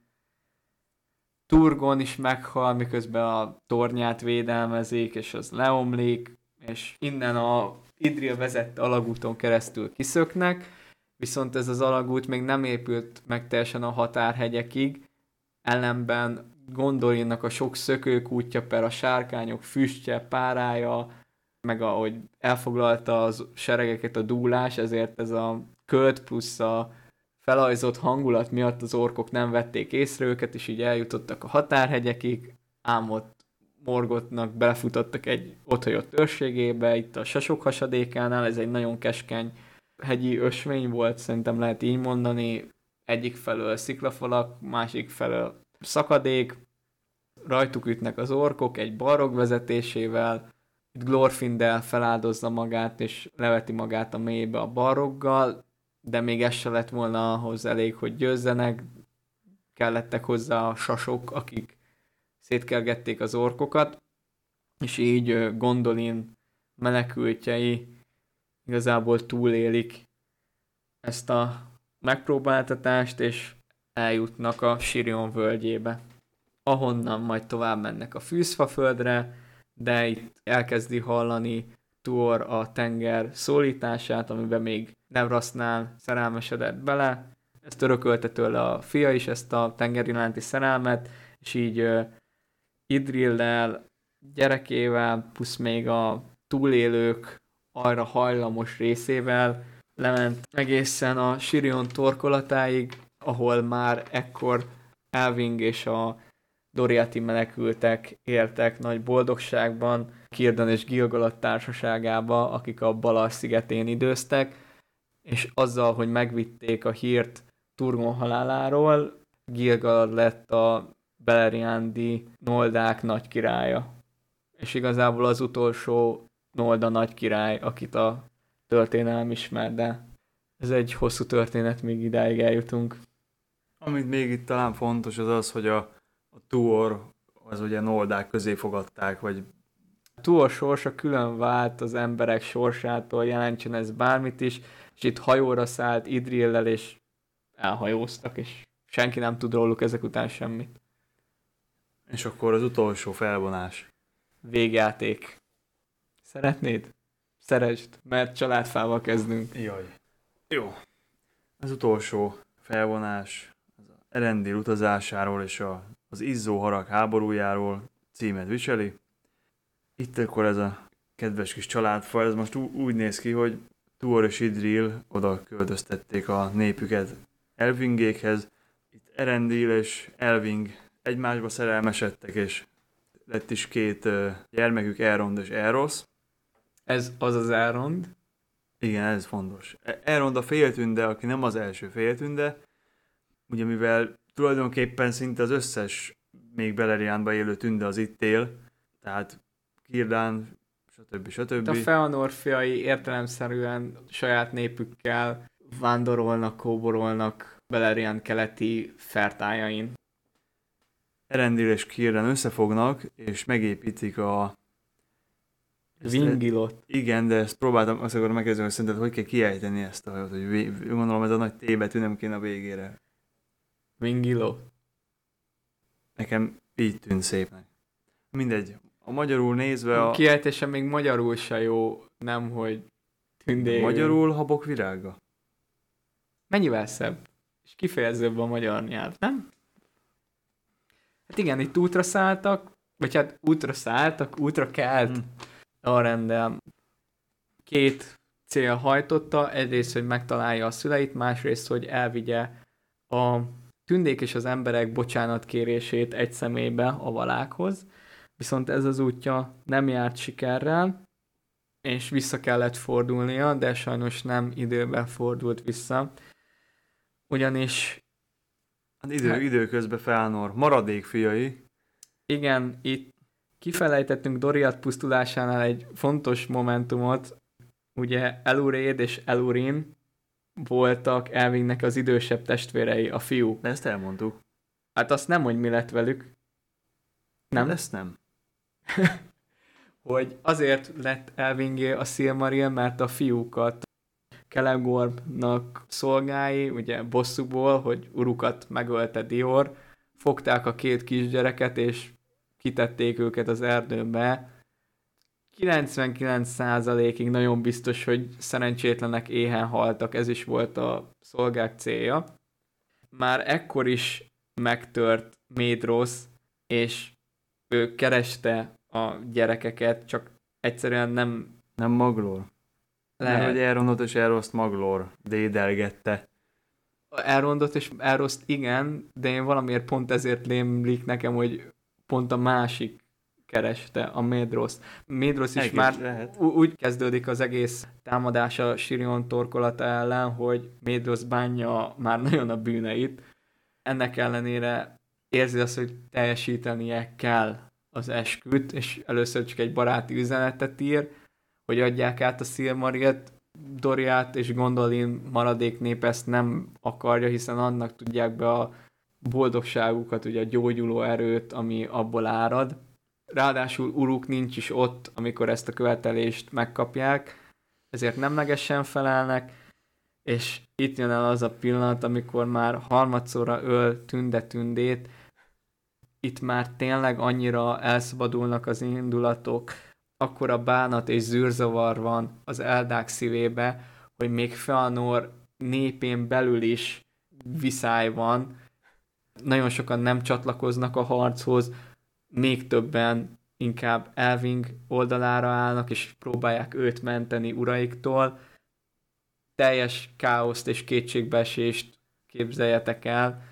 Turgon is meghal, miközben a tornyát védelmezik, és az leomlik, és innen a Idril vezette alagúton keresztül kiszöknek, viszont ez az alagút még nem épült meg teljesen a határhegyekig, ellenben Gondolinnak a sok szökőkútja, per a sárkányok füstje, párája, meg ahogy elfoglalta az seregeket a dúlás, ezért ez a költ plusz a felajzott hangulat miatt az orkok nem vették észre őket, és így eljutottak a határhegyekig, ám ott Morgotnak belefutottak egy otthagyott őrségébe, itt a Sasok hasadékánál, ez egy nagyon keskeny hegyi ösvény volt, szerintem lehet így mondani, egyik felől sziklafalak, másik felől szakadék, rajtuk ütnek az orkok egy barog vezetésével, itt Glorfindel feláldozza magát, és leveti magát a mélybe a baroggal, de még ez se lett volna ahhoz elég, hogy győzzenek, kellettek hozzá a sasok, akik szétkelgették az orkokat, és így Gondolin menekültjei igazából túlélik ezt a megpróbáltatást, és eljutnak a Sirion völgyébe, ahonnan majd tovább mennek a Fűzfaföldre, de itt elkezdi hallani Tuor a tenger szólítását, amiben még Nevrasznál szerelmesedett bele, ezt örökölte tőle a fia is, ezt a tenger iránti szerelmet, és így uh, Idrillel, gyerekével, plusz még a túlélők arra hajlamos részével lement egészen a Sirion torkolatáig, ahol már ekkor Elving és a Doriati menekültek éltek nagy boldogságban, Kirdan és Gilgalad társaságába, akik a Balar szigetén időztek, és azzal, hogy megvitték a hírt Turgon haláláról, Gilgalad lett a Beleriandi Noldák nagy királya. És igazából az utolsó Nolda nagy király, akit a történelem ismer, de ez egy hosszú történet, még idáig eljutunk. Amit még itt talán fontos az az, hogy a, a Tuor az ugye Noldák közé fogadták, vagy a Tuor sorsa külön vált az emberek sorsától, jelentsen ez bármit is, és itt hajóra szállt Idrillel, és elhajóztak, és senki nem tud róluk ezek után semmit. És akkor az utolsó felvonás. Végjáték. Szeretnéd? Szeresd, mert családfával kezdünk. Jaj. Jó. Az utolsó felvonás az Erendil utazásáról és a, az Izzó harag háborújáról címet viseli. Itt akkor ez a kedves kis családfa, ez most úgy néz ki, hogy Tuor és Idril oda költöztették a népüket Elvingékhez. Itt Erendil és Elving egymásba szerelmesedtek, és lett is két gyermekük, Elrond és Eros. Ez az az Elrond? Igen, ez fontos. E- Elrond a féltünde, aki nem az első féltünde, ugye mivel tulajdonképpen szinte az összes még Beleriánban élő tünde az itt él, tehát Kirdán, stb. stb. A Feanor fiai értelemszerűen saját népükkel vándorolnak, kóborolnak Beleriand keleti fertájain. Erendil és Kirden összefognak, és megépítik a... Vingilot. Igen, de ezt próbáltam, azt akarom megkérdezni, hogy szerinted hogy kell kiejteni ezt a hajót, hogy vé... gondolom ez a nagy T betű nem kéne a végére. Vingilo. Nekem így tűnt szépnek. Mindegy, a magyarul nézve a... Kiejtése még magyarul se jó, nem hogy tündék. Magyarul habok virága. Mennyivel szebb? És kifejezőbb a magyar nyelv, nem? Hát igen, itt útra szálltak, vagy hát útra szálltak, útra kelt hmm. a rendel. Két cél hajtotta, egyrészt, hogy megtalálja a szüleit, másrészt, hogy elvigye a tündék és az emberek bocsánatkérését egy személybe a valákhoz, viszont ez az útja nem járt sikerrel, és vissza kellett fordulnia, de sajnos nem időben fordult vissza. Ugyanis... Hát idő, hát, időközben Felnor, maradék fiai. Igen, itt kifelejtettünk Doriat pusztulásánál egy fontos momentumot, ugye Eluréd és Elurin voltak Elvingnek az idősebb testvérei, a fiú. De ezt elmondtuk. Hát azt nem, hogy mi lett velük. Nem? Ezt nem. hogy azért lett Elvingé a Silmaril, mert a fiúkat Kelemgornak szolgái, ugye bosszúból, hogy urukat megölte Dior, fogták a két kisgyereket, és kitették őket az erdőbe. 99%-ig nagyon biztos, hogy szerencsétlenek éhen haltak, ez is volt a szolgák célja. Már ekkor is megtört Médrosz, és ő kereste a gyerekeket, csak egyszerűen nem... Nem Maglor? Lehet. Mert hogy Elrondot és Elroszt Maglor dédelgette. Elrondot és Elroszt igen, de én valamiért pont ezért lémlik nekem, hogy pont a másik kereste a Médroszt. Médrosz is Egész már lehet. úgy kezdődik az egész támadása Sirion torkolata ellen, hogy Médrosz bánja már nagyon a bűneit. Ennek ellenére érzi azt, hogy teljesítenie kell az esküt, és először csak egy baráti üzenetet ír, hogy adják át a Silmarilt, Doriát és Gondolin maradék nép ezt nem akarja, hiszen annak tudják be a boldogságukat, ugye a gyógyuló erőt, ami abból árad. Ráadásul Uruk nincs is ott, amikor ezt a követelést megkapják, ezért nemlegesen felelnek, és itt jön el az a pillanat, amikor már harmadszorra öl Tünde Tündét, itt már tényleg annyira elszabadulnak az indulatok, akkora bánat és zűrzavar van az eldák szívébe, hogy még Feanor népén belül is viszály van, nagyon sokan nem csatlakoznak a harchoz, még többen inkább Elving oldalára állnak, és próbálják őt menteni uraiktól. Teljes káoszt és kétségbeesést képzeljetek el.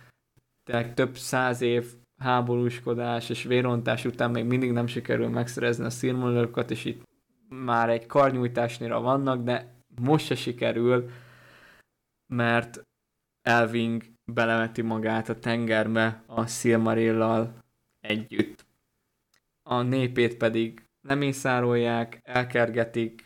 Tehát több száz év háborúskodás és vérontás után még mindig nem sikerül megszerezni a szírmonolókat, és itt már egy karnyújtásnyira vannak, de most se sikerül, mert Elving belemeti magát a tengerbe a Silmarillal együtt. A népét pedig nem észárolják, elkergetik,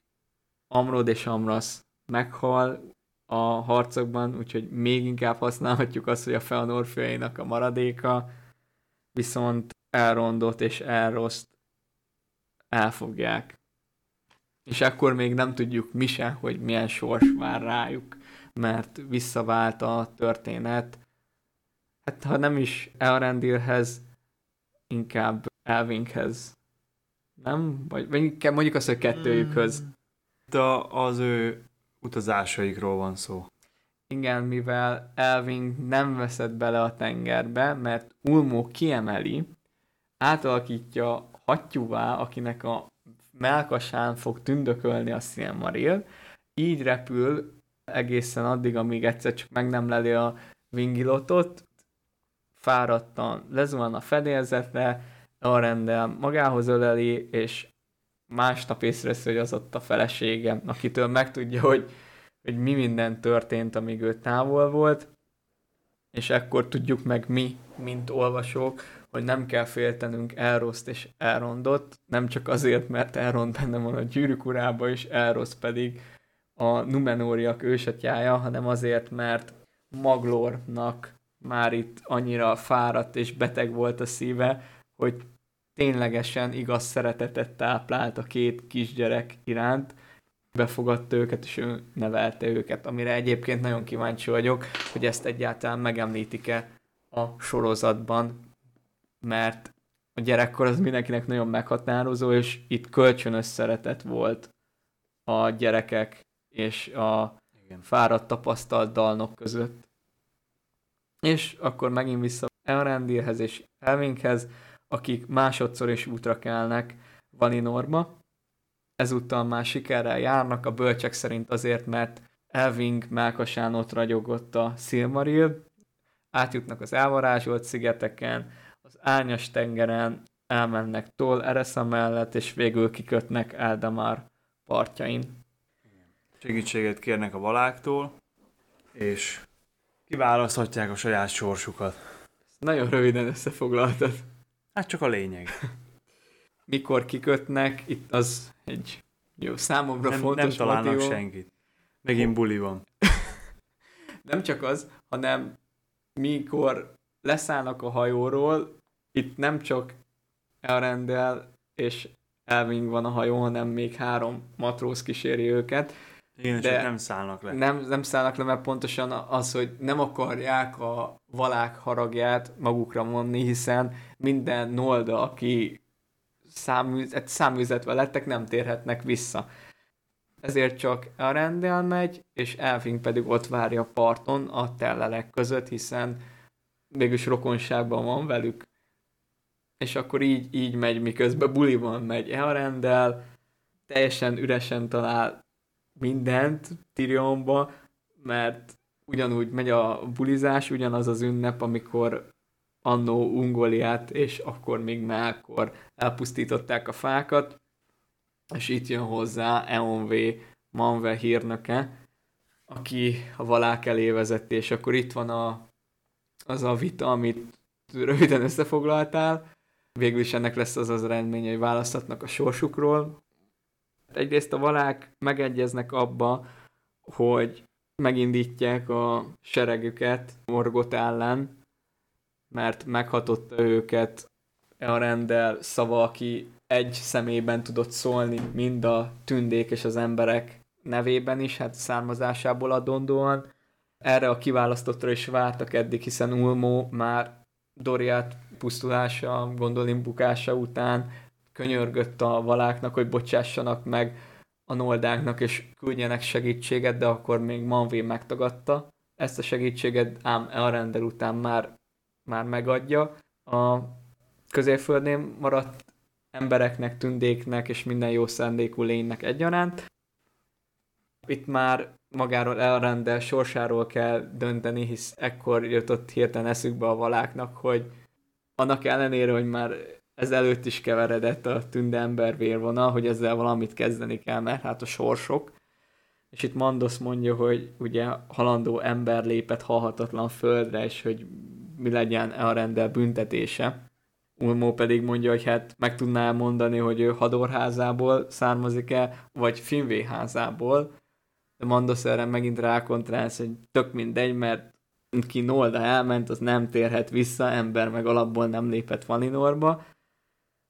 Amrod és Amras meghal a harcokban, úgyhogy még inkább használhatjuk azt, hogy a Feanor a maradéka, viszont elrondott és elroszt elfogják. És akkor még nem tudjuk mi se, hogy milyen sors vár rájuk, mert visszavált a történet. Hát ha nem is Elrendilhez, inkább Elvinkhez. Nem? Vagy, vagy inkább mondjuk azt, hogy kettőjükhöz. De az ő utazásaikról van szó. Igen, mivel Elving nem veszett bele a tengerbe, mert Ulmo kiemeli, átalakítja hattyúvá, akinek a melkasán fog tündökölni a Silmaril, így repül egészen addig, amíg egyszer csak meg nem leli a Vingilotot, fáradtan lezuhan a fedélzetre, rendel. Magához öleli, és másnap észreveszi, hogy az ott a felesége, akitől megtudja, hogy hogy mi minden történt, amíg ő távol volt, és ekkor tudjuk meg mi, mint olvasók, hogy nem kell féltenünk Elroszt és Elrondot, nem csak azért, mert Elrond benne van a gyűrűk urába, és Elrosz pedig a Numenóriak ősatjája, hanem azért, mert Maglornak már itt annyira fáradt és beteg volt a szíve, hogy ténylegesen igaz szeretetet táplált a két kisgyerek iránt, befogadta őket, és ő nevelte őket, amire egyébként nagyon kíváncsi vagyok, hogy ezt egyáltalán megemlítik-e a sorozatban, mert a gyerekkor az mindenkinek nagyon meghatározó, és itt kölcsönös szeretet volt a gyerekek és a Igen. fáradt tapasztalt dalnok között. És akkor megint vissza Elrendilhez és Elvinkhez, akik másodszor is útra kelnek Valinorba, ezúttal már sikerrel járnak, a bölcsek szerint azért, mert Elving Mákasán ott ragyogott a Silmaril, átjutnak az elvarázsolt szigeteken, az árnyas tengeren, elmennek Tol Eresza mellett, és végül kikötnek Eldamar partjain. Segítséget kérnek a valáktól, és kiválaszthatják a saját sorsukat. Nagyon röviden összefoglaltad. Hát csak a lényeg. mikor kikötnek, itt az egy jó számomra nem, fontos Nem találnak motivum. senkit. Megint buli van. nem csak az, hanem mikor leszállnak a hajóról, itt nem csak elrendel és Elving van a hajó, hanem még három matróz kíséri őket. Igen, de nem szállnak le. Nem, nem szállnak le, mert pontosan az, hogy nem akarják a valák haragját magukra vonni, hiszen minden nolda, aki száműzet, száműzetve lettek, nem térhetnek vissza. Ezért csak a rendel megy, és Elfing pedig ott várja a parton a tellelek között, hiszen mégis rokonságban van velük. és akkor így, így megy, miközben buliban megy Earendel, teljesen üresen talál mindent Tyrionba, mert ugyanúgy megy a bulizás, ugyanaz az ünnep, amikor annó Ungoliát, és akkor még Melkor elpusztították a fákat, és itt jön hozzá EONV Manve hírnöke, aki a valák elé vezette, és akkor itt van a, az a vita, amit röviden összefoglaltál. Végül is ennek lesz az az eredménye, hogy választhatnak a sorsukról. Egyrészt a valák megegyeznek abba, hogy megindítják a seregüket Morgot ellen, mert meghatotta őket a rendel szava, aki egy szemében tudott szólni mind a tündék és az emberek nevében is, hát származásából adondóan. Erre a kiválasztottra is vártak eddig, hiszen Ulmo már Doriát pusztulása, Gondolin bukása után könyörgött a valáknak, hogy bocsássanak meg a noldáknak, és küldjenek segítséget, de akkor még Manvé megtagadta ezt a segítséget, ám Elrendel után már, már megadja. A középföldnél maradt embereknek, tündéknek és minden jó szándékú lénynek egyaránt. Itt már magáról elrendel sorsáról kell dönteni, hisz ekkor jutott hirtelen eszükbe a valáknak, hogy annak ellenére, hogy már ezelőtt is keveredett a tünde ember vérvonal, hogy ezzel valamit kezdeni kell, mert hát a sorsok. És itt Mandos mondja, hogy ugye halandó ember lépett halhatatlan földre, és hogy mi legyen a rendel büntetése. Ulmó pedig mondja, hogy hát meg tudná mondani, hogy ő Hadorházából származik-e, vagy Finvéházából. De Mandos erre megint rákontrálsz, hogy tök mindegy, mert ki Nolda elment, az nem térhet vissza, ember meg alapból nem lépett Valinorba.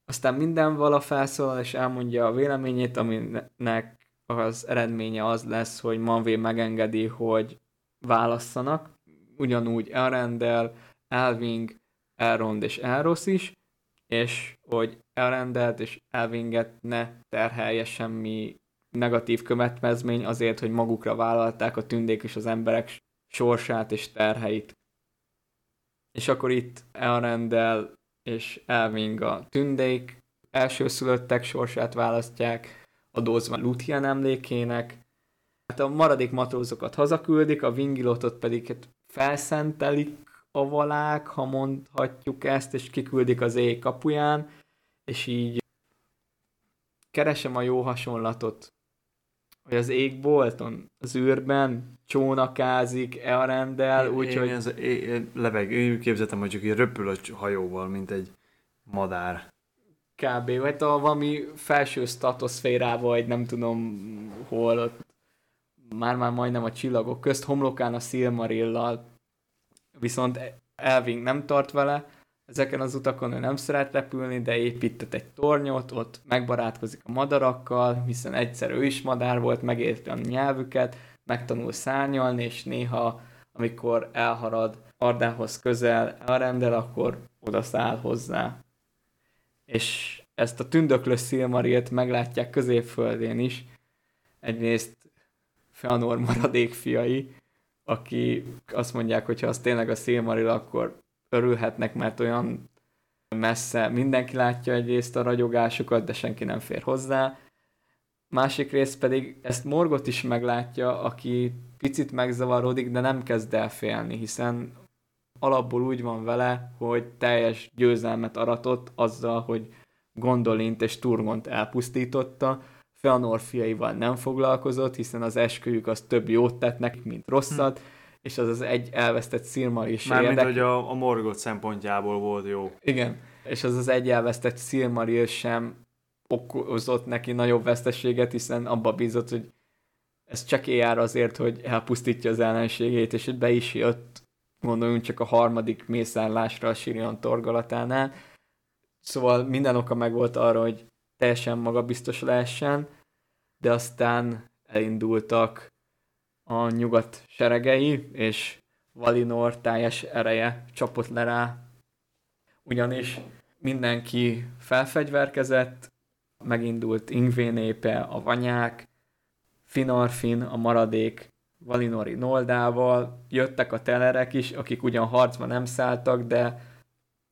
Aztán minden vala felszólal és elmondja a véleményét, aminek az eredménye az lesz, hogy Manvé megengedi, hogy válasszanak. Ugyanúgy Elrendel, Elving, Elrond és Elros is, és hogy Elrendelt és Elvinget ne terhelje semmi negatív következmény azért, hogy magukra vállalták a tündék és az emberek sorsát és terheit. És akkor itt Elrendel és Elving a tündék elsőszülöttek sorsát választják, adózva Luthien emlékének. Hát a maradék matrózokat hazaküldik, a Vingilotot pedig hát felszentelik a valák, ha mondhatjuk ezt, és kiküldik az éj kapuján, és így keresem a jó hasonlatot, hogy az égbolton, az űrben csónakázik, elrendel, úgyhogy... Én, én, én leveg, én képzeltem, hogy csak így röpül a hajóval, mint egy madár. Kb. Vagy a valami felső statoszférával, vagy nem tudom hol, ott már-már majdnem a csillagok közt, homlokán a Silmarillal, viszont Elving nem tart vele, ezeken az utakon ő nem szeret repülni, de épített egy tornyot, ott megbarátkozik a madarakkal, hiszen egyszer ő is madár volt, megérti a nyelvüket, megtanul szárnyalni, és néha, amikor elharad Ardához közel, elrendel, akkor oda száll hozzá. És ezt a tündöklő Szilmarilt meglátják középföldén is. Egyrészt Feanor maradék fiai, aki azt mondják, hogy ha az tényleg a Szilmaril, akkor örülhetnek, mert olyan messze mindenki látja egyrészt a ragyogásukat, de senki nem fér hozzá. Másik rész pedig ezt Morgot is meglátja, aki picit megzavarodik, de nem kezd el félni, hiszen alapból úgy van vele, hogy teljes győzelmet aratott azzal, hogy Gondolint és Turgont elpusztította, Feanor fiaival nem foglalkozott, hiszen az esküjük az több jót tett nekik, mint rosszat, hm és az az egy elvesztett Silmaril Mármint, hogy a, a Morgoth szempontjából volt jó. Igen, és az az egy elvesztett Silmaril sem okozott neki nagyobb veszteséget, hiszen abba bízott, hogy ez csak jár azért, hogy elpusztítja az ellenségét, és be is jött, gondoljunk csak a harmadik mészárlásra a Sirion torgalatánál. Szóval minden oka meg volt arra, hogy teljesen magabiztos lehessen, de aztán elindultak a nyugat seregei, és Valinor teljes ereje csapott le rá. Ugyanis mindenki felfegyverkezett, megindult Ingvé népe, a vanyák, Finarfin, a maradék Valinori Noldával, jöttek a telerek is, akik ugyan harcba nem szálltak, de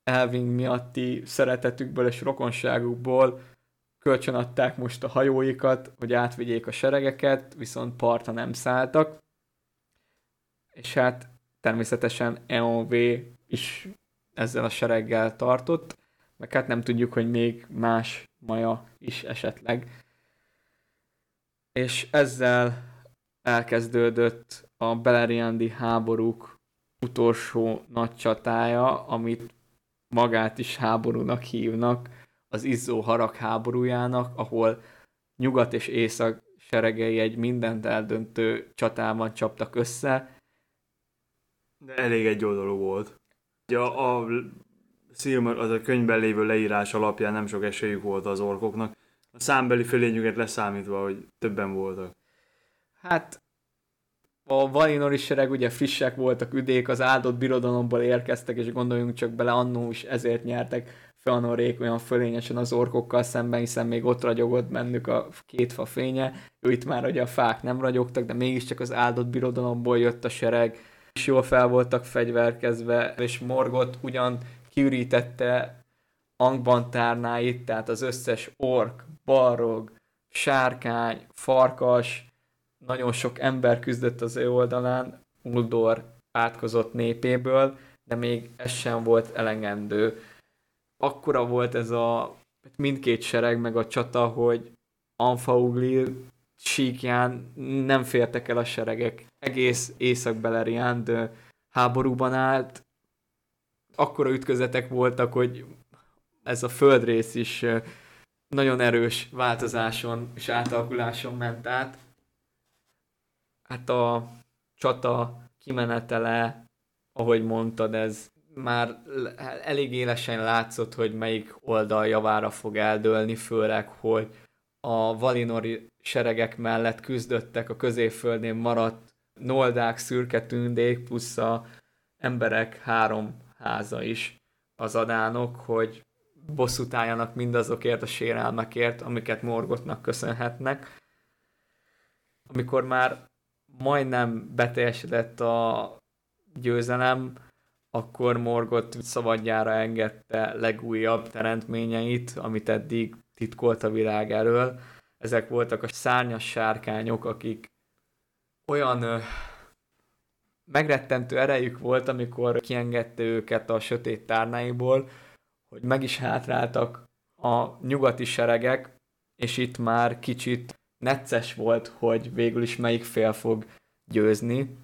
Elving miatti szeretetükből és rokonságukból kölcsönadták most a hajóikat, hogy átvigyék a seregeket, viszont partra nem szálltak. És hát természetesen EOV is ezzel a sereggel tartott, meg hát nem tudjuk, hogy még más maja is esetleg. És ezzel elkezdődött a Beleriandi háborúk utolsó nagy csatája, amit magát is háborúnak hívnak, az Izzó harag háborújának, ahol nyugat és észak seregei egy mindent eldöntő csatában csaptak össze. De elég egy oldalú volt. A, a Silmer, az a könyvben lévő leírás alapján nem sok esélyük volt az orkoknak. A számbeli fölényüket leszámítva, hogy többen voltak. Hát a Valinori sereg ugye frissek voltak, üdék, az áldott birodalomból érkeztek, és gondoljunk csak bele, annó is ezért nyertek Feanorék olyan fölényesen az orkokkal szemben, hiszen még ott ragyogott bennük a két fa fénye. Ő itt már ugye a fák nem ragyogtak, de mégiscsak az áldott birodalomból jött a sereg, és jól fel voltak fegyverkezve, és Morgot ugyan kiürítette Angban tárnáit, tehát az összes ork, balrog, sárkány, farkas, nagyon sok ember küzdött az ő oldalán, Uldor átkozott népéből, de még ez sem volt elegendő. Akkora volt ez a mindkét sereg meg a csata, hogy Anfauglir síkján nem fértek el a seregek. Egész Észak-Beleriand háborúban állt. Akkora ütközetek voltak, hogy ez a földrész is nagyon erős változáson és átalakuláson ment át hát a csata kimenetele, ahogy mondtad, ez már elég élesen látszott, hogy melyik oldal javára fog eldőlni, főleg, hogy a Valinori seregek mellett küzdöttek a középföldén maradt noldák, szürke tündék, plusz a emberek három háza is az adánok, hogy bosszút álljanak mindazokért a sérelmekért, amiket Morgotnak köszönhetnek. Amikor már majdnem beteljesedett a győzelem, akkor Morgot szabadjára engedte legújabb teremtményeit, amit eddig titkolt a világ elől. Ezek voltak a szárnyas sárkányok, akik olyan ö, megrettentő erejük volt, amikor kiengedte őket a sötét tárnáiból, hogy meg is hátráltak a nyugati seregek, és itt már kicsit necces volt, hogy végül is melyik fél fog győzni,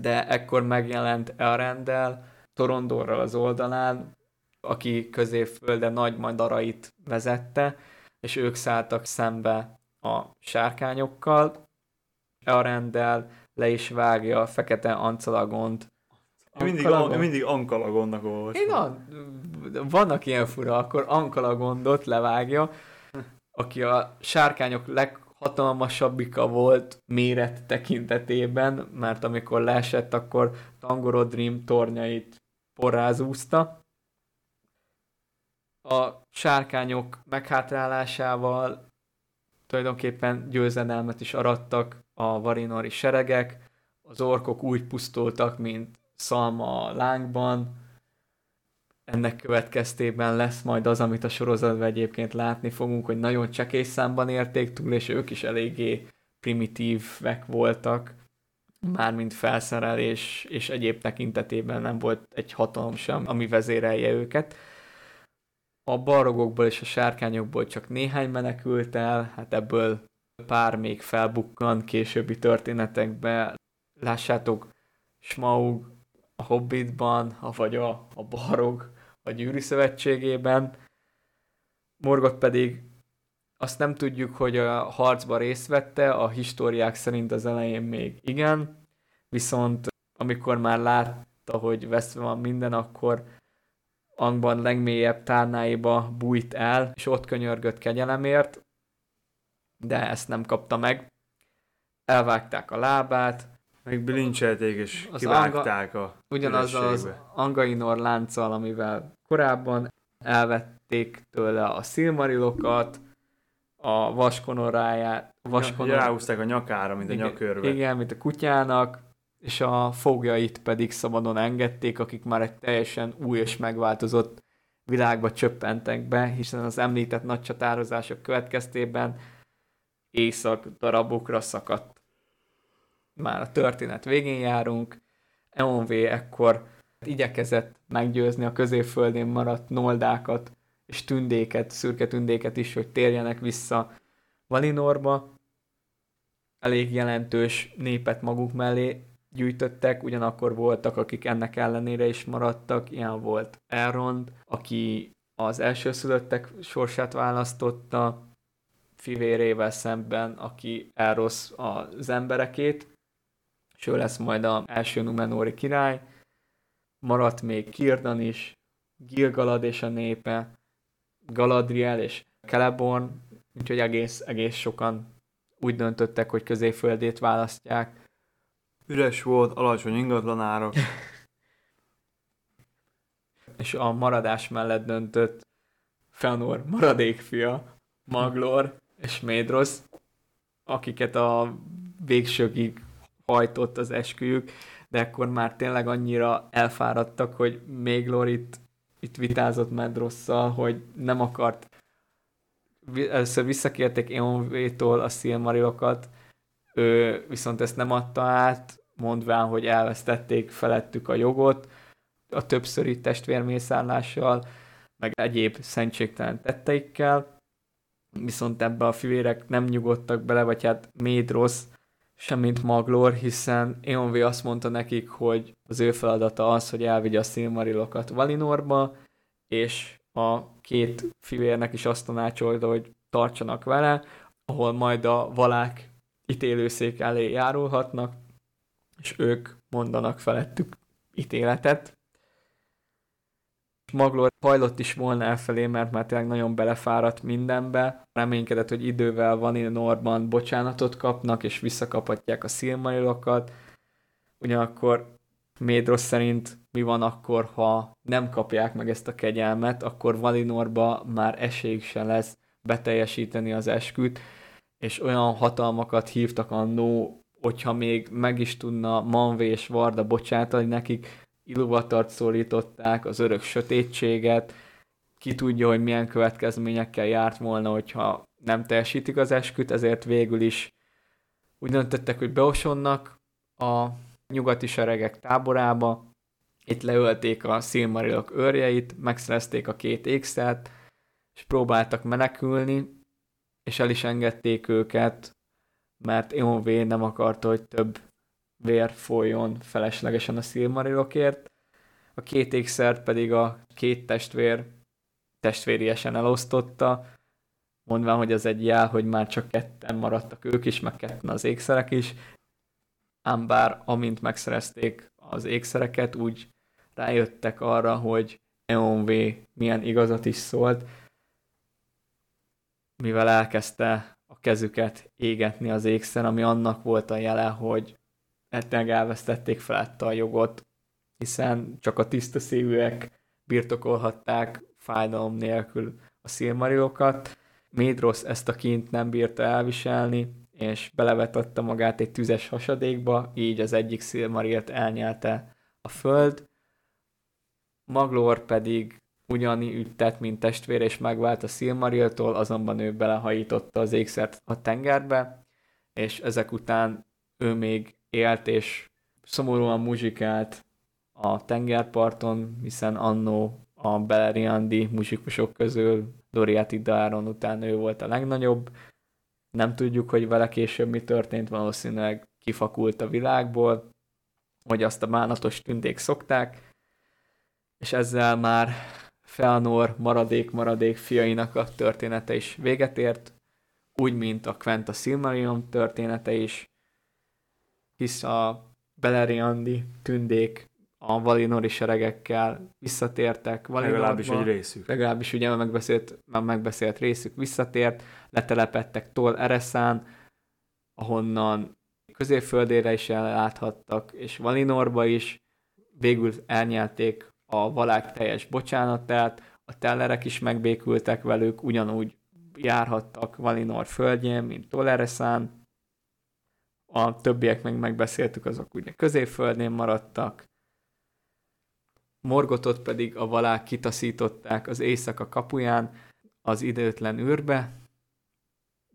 de ekkor megjelent Elrendel, Torondorral az oldalán, aki középfölde nagy madarait vezette, és ők szálltak szembe a sárkányokkal. Elrendel le is vágja a fekete ancalagont. Mindig, an, mindig Ankalagonnak olvasom. Én a, vannak ilyen fura, akkor Ankalagondot levágja, aki a sárkányok leghatalmasabbika volt méret tekintetében, mert amikor leesett, akkor Tangorodrim tornyait porrázúzta. A sárkányok meghátrálásával tulajdonképpen győzedelmet is arattak a varinori seregek, az orkok úgy pusztultak, mint szalma a lángban, ennek következtében lesz majd az, amit a sorozatban egyébként látni fogunk, hogy nagyon csekély számban érték túl, és ők is eléggé primitívek voltak, mármint felszerelés és egyéb tekintetében nem volt egy hatalom sem, ami vezérelje őket. A barogokból és a sárkányokból csak néhány menekült el, hát ebből pár még felbukkan későbbi történetekbe. Lássátok, Smaug a Hobbitban, vagy a, a barog a gyűrű szövetségében. Morgot pedig azt nem tudjuk, hogy a harcba részt vette, a históriák szerint az elején még igen, viszont amikor már látta, hogy veszve van minden, akkor Angban legmélyebb tárnáiba bújt el, és ott könyörgött kegyelemért, de ezt nem kapta meg. Elvágták a lábát, meg bilincselték és az kivágták anga, a Ugyanaz az Angainor lánccal, amivel korábban elvették tőle a szilmarilokat, a vaskonoráját, vaskonor... Ja, ráhúzták a nyakára, mint igen, a nyakörve. Igen, mint a kutyának, és a fogjait pedig szabadon engedték, akik már egy teljesen új és megváltozott világba csöppentek be, hiszen az említett nagy csatározások következtében észak darabokra szakadt. Már a történet végén járunk, EONV ekkor igyekezett meggyőzni a középföldén maradt noldákat és tündéket, szürke tündéket is, hogy térjenek vissza Valinorba. Elég jelentős népet maguk mellé gyűjtöttek, ugyanakkor voltak, akik ennek ellenére is maradtak, ilyen volt Elrond, aki az elsőszülöttek sorsát választotta, fivérével szemben, aki elrossz az emberekét, és ő lesz majd az első Numenóri király. Maradt még Kirdan is, Gilgalad és a népe, Galadriel és Celeborn, úgyhogy egész, egész sokan úgy döntöttek, hogy középföldét választják. Üres volt, alacsony ingatlanárak. és a maradás mellett döntött Fëanor maradékfia, Maglor és Médros, akiket a végsőkig hajtott az esküjük, de akkor már tényleg annyira elfáradtak, hogy még Lorit itt vitázott Medrosszal, hogy nem akart. Először visszakérték Eonvétól a Silmarilokat, ő viszont ezt nem adta át, mondván, hogy elvesztették felettük a jogot, a többszöri testvérmészállással, meg egyéb szentségtelen tetteikkel, viszont ebbe a fivérek nem nyugodtak bele, vagy hát Médrosz semmint Maglor, hiszen Eonvé azt mondta nekik, hogy az ő feladata az, hogy elvigye a Silmarilokat Valinorba, és a két fivérnek is azt tanácsolta, hogy tartsanak vele, ahol majd a valák ítélőszék elé járulhatnak, és ők mondanak felettük ítéletet. Maglor hajlott is volna elfelé, mert már tényleg nagyon belefáradt mindenbe. Reménykedett, hogy idővel van Norban bocsánatot kapnak, és visszakaphatják a szilmarilokat. Ugyanakkor Médros szerint mi van akkor, ha nem kapják meg ezt a kegyelmet, akkor Valinorba már esélyük se lesz beteljesíteni az esküt, és olyan hatalmakat hívtak annó, hogyha még meg is tudna Manvé és Varda bocsátani nekik, Iluvatart szólították, az örök sötétséget, ki tudja, hogy milyen következményekkel járt volna, hogyha nem teljesítik az esküt, ezért végül is úgy döntöttek, hogy beosonnak a nyugati seregek táborába, itt leölték a Silmarilok őrjeit, megszerezték a két ékszert, és próbáltak menekülni, és el is engedték őket, mert Eonv nem akarta, hogy több vér folyjon feleslegesen a Silmarilokért. A két ékszert pedig a két testvér testvériesen elosztotta, mondván, hogy az egy jel, hogy már csak ketten maradtak ők is, meg ketten az ékszerek is, ám bár amint megszerezték az ékszereket, úgy rájöttek arra, hogy EONV milyen igazat is szólt, mivel elkezdte a kezüket égetni az ékszer, ami annak volt a jele, hogy ettől elvesztették felette a jogot, hiszen csak a tiszta szívűek birtokolhatták fájdalom nélkül a szilmarilokat. Médrosz ezt a kint nem bírta elviselni, és belevetatta magát egy tüzes hasadékba, így az egyik szilmarilt elnyelte a föld. Maglor pedig ugyanígy tett, mint testvér, és megvált a Silmariltól, azonban ő belehajította az ékszert a tengerbe, és ezek után ő még élt, és szomorúan muzsikált a tengerparton, hiszen annó a Beleriandi muzsikusok közül Doriati Daron után ő volt a legnagyobb. Nem tudjuk, hogy vele később mi történt, valószínűleg kifakult a világból, hogy azt a bánatos tündék szokták, és ezzel már Felnor maradék-maradék fiainak a története is véget ért, úgy, mint a Quenta Silmarillion története is, hisz a Beleriandi tündék a Valinori seregekkel visszatértek. Valinorba, legalábbis egy részük. Legalábbis ugye a megbeszélt, a megbeszélt részük visszatért, letelepettek Tol Ereszán, ahonnan középföldére is elláthattak, és Valinorba is. Végül elnyelték a valák teljes bocsánatát, a tellerek is megbékültek velük, ugyanúgy járhattak Valinor földjén, mint Tolereszán, a többiek meg megbeszéltük, azok ugye középföldnél maradtak, Morgotot pedig a valák kitaszították az éjszaka kapuján az időtlen űrbe,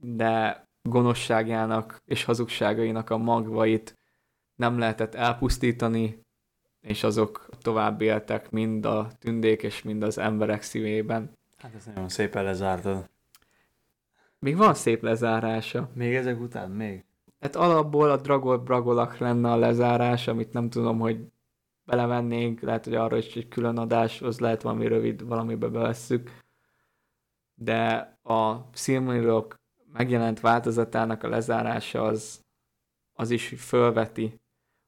de gonoszságának és hazugságainak a magvait nem lehetett elpusztítani, és azok tovább éltek mind a tündék és mind az emberek szívében. Hát ez nagyon szépen lezártad. Még van szép lezárása. Még ezek után? Még? Hát alapból a Dragol Bragolak lenne a lezárás, amit nem tudom, hogy belevennénk, lehet, hogy arra is egy külön adás, az lehet valami rövid, valamibe bevesszük. De a Silmarillok megjelent változatának a lezárása az, az is fölveti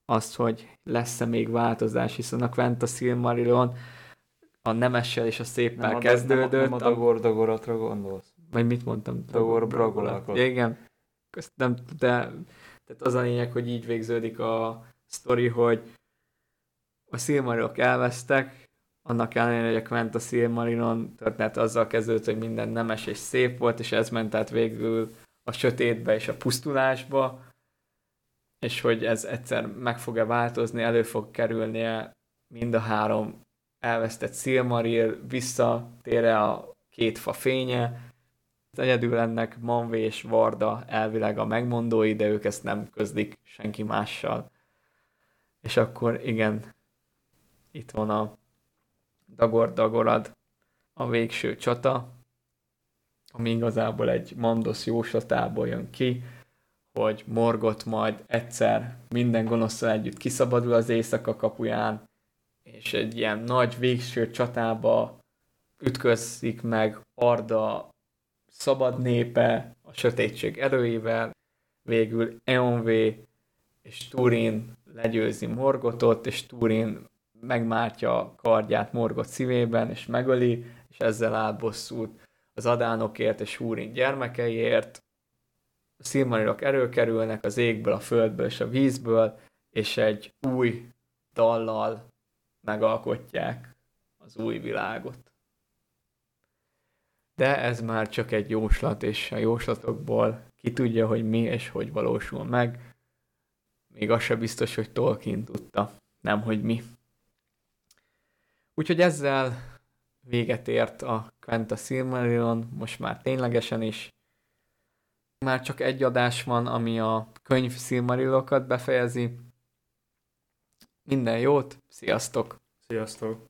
azt, hogy lesz-e még változás, hiszen a Quenta Silmarillion a nemessel és a széppel Nem kezdődött. nem, a- nem a Dagor Dagoratra gondolsz? Vagy mit mondtam? Dagor Bragolakot. Igen. Ezt nem, de tehát az a lényeg, hogy így végződik a sztori, hogy a Silmarillok elvesztek, annak ellenére, hogy a Quenta Silmarillon történet azzal kezdődött, hogy minden nemes és szép volt, és ez ment át végül a sötétbe és a pusztulásba, és hogy ez egyszer meg fog-e változni, elő fog kerülnie mind a három elvesztett Silmaril, visszatér-e a két fa fénye, Egyedül ennek Manvé és Varda elvileg a megmondói, de ők ezt nem közlik senki mással. És akkor igen, itt van a Dagor Dagorad, a végső csata, ami igazából egy Mandos jóslatából jön ki, hogy Morgot majd egyszer minden gonoszszal együtt kiszabadul az éjszaka kapuján, és egy ilyen nagy végső csatába ütközik meg Arda szabad népe, a sötétség erőivel, végül Eonvé és Turin legyőzi Morgotot, és Turin megmártja a kardját Morgot szívében, és megöli, és ezzel átbosszút az adánokért és Húrin gyermekeiért. A Silmarilok erőkerülnek az égből, a földből és a vízből, és egy új dallal megalkotják az új világot de ez már csak egy jóslat, és a jóslatokból ki tudja, hogy mi és hogy valósul meg. Még az se biztos, hogy Tolkien tudta, nem hogy mi. Úgyhogy ezzel véget ért a Quenta Silmarillion, most már ténylegesen is. Már csak egy adás van, ami a könyv Silmarillokat befejezi. Minden jót, sziasztok! Sziasztok!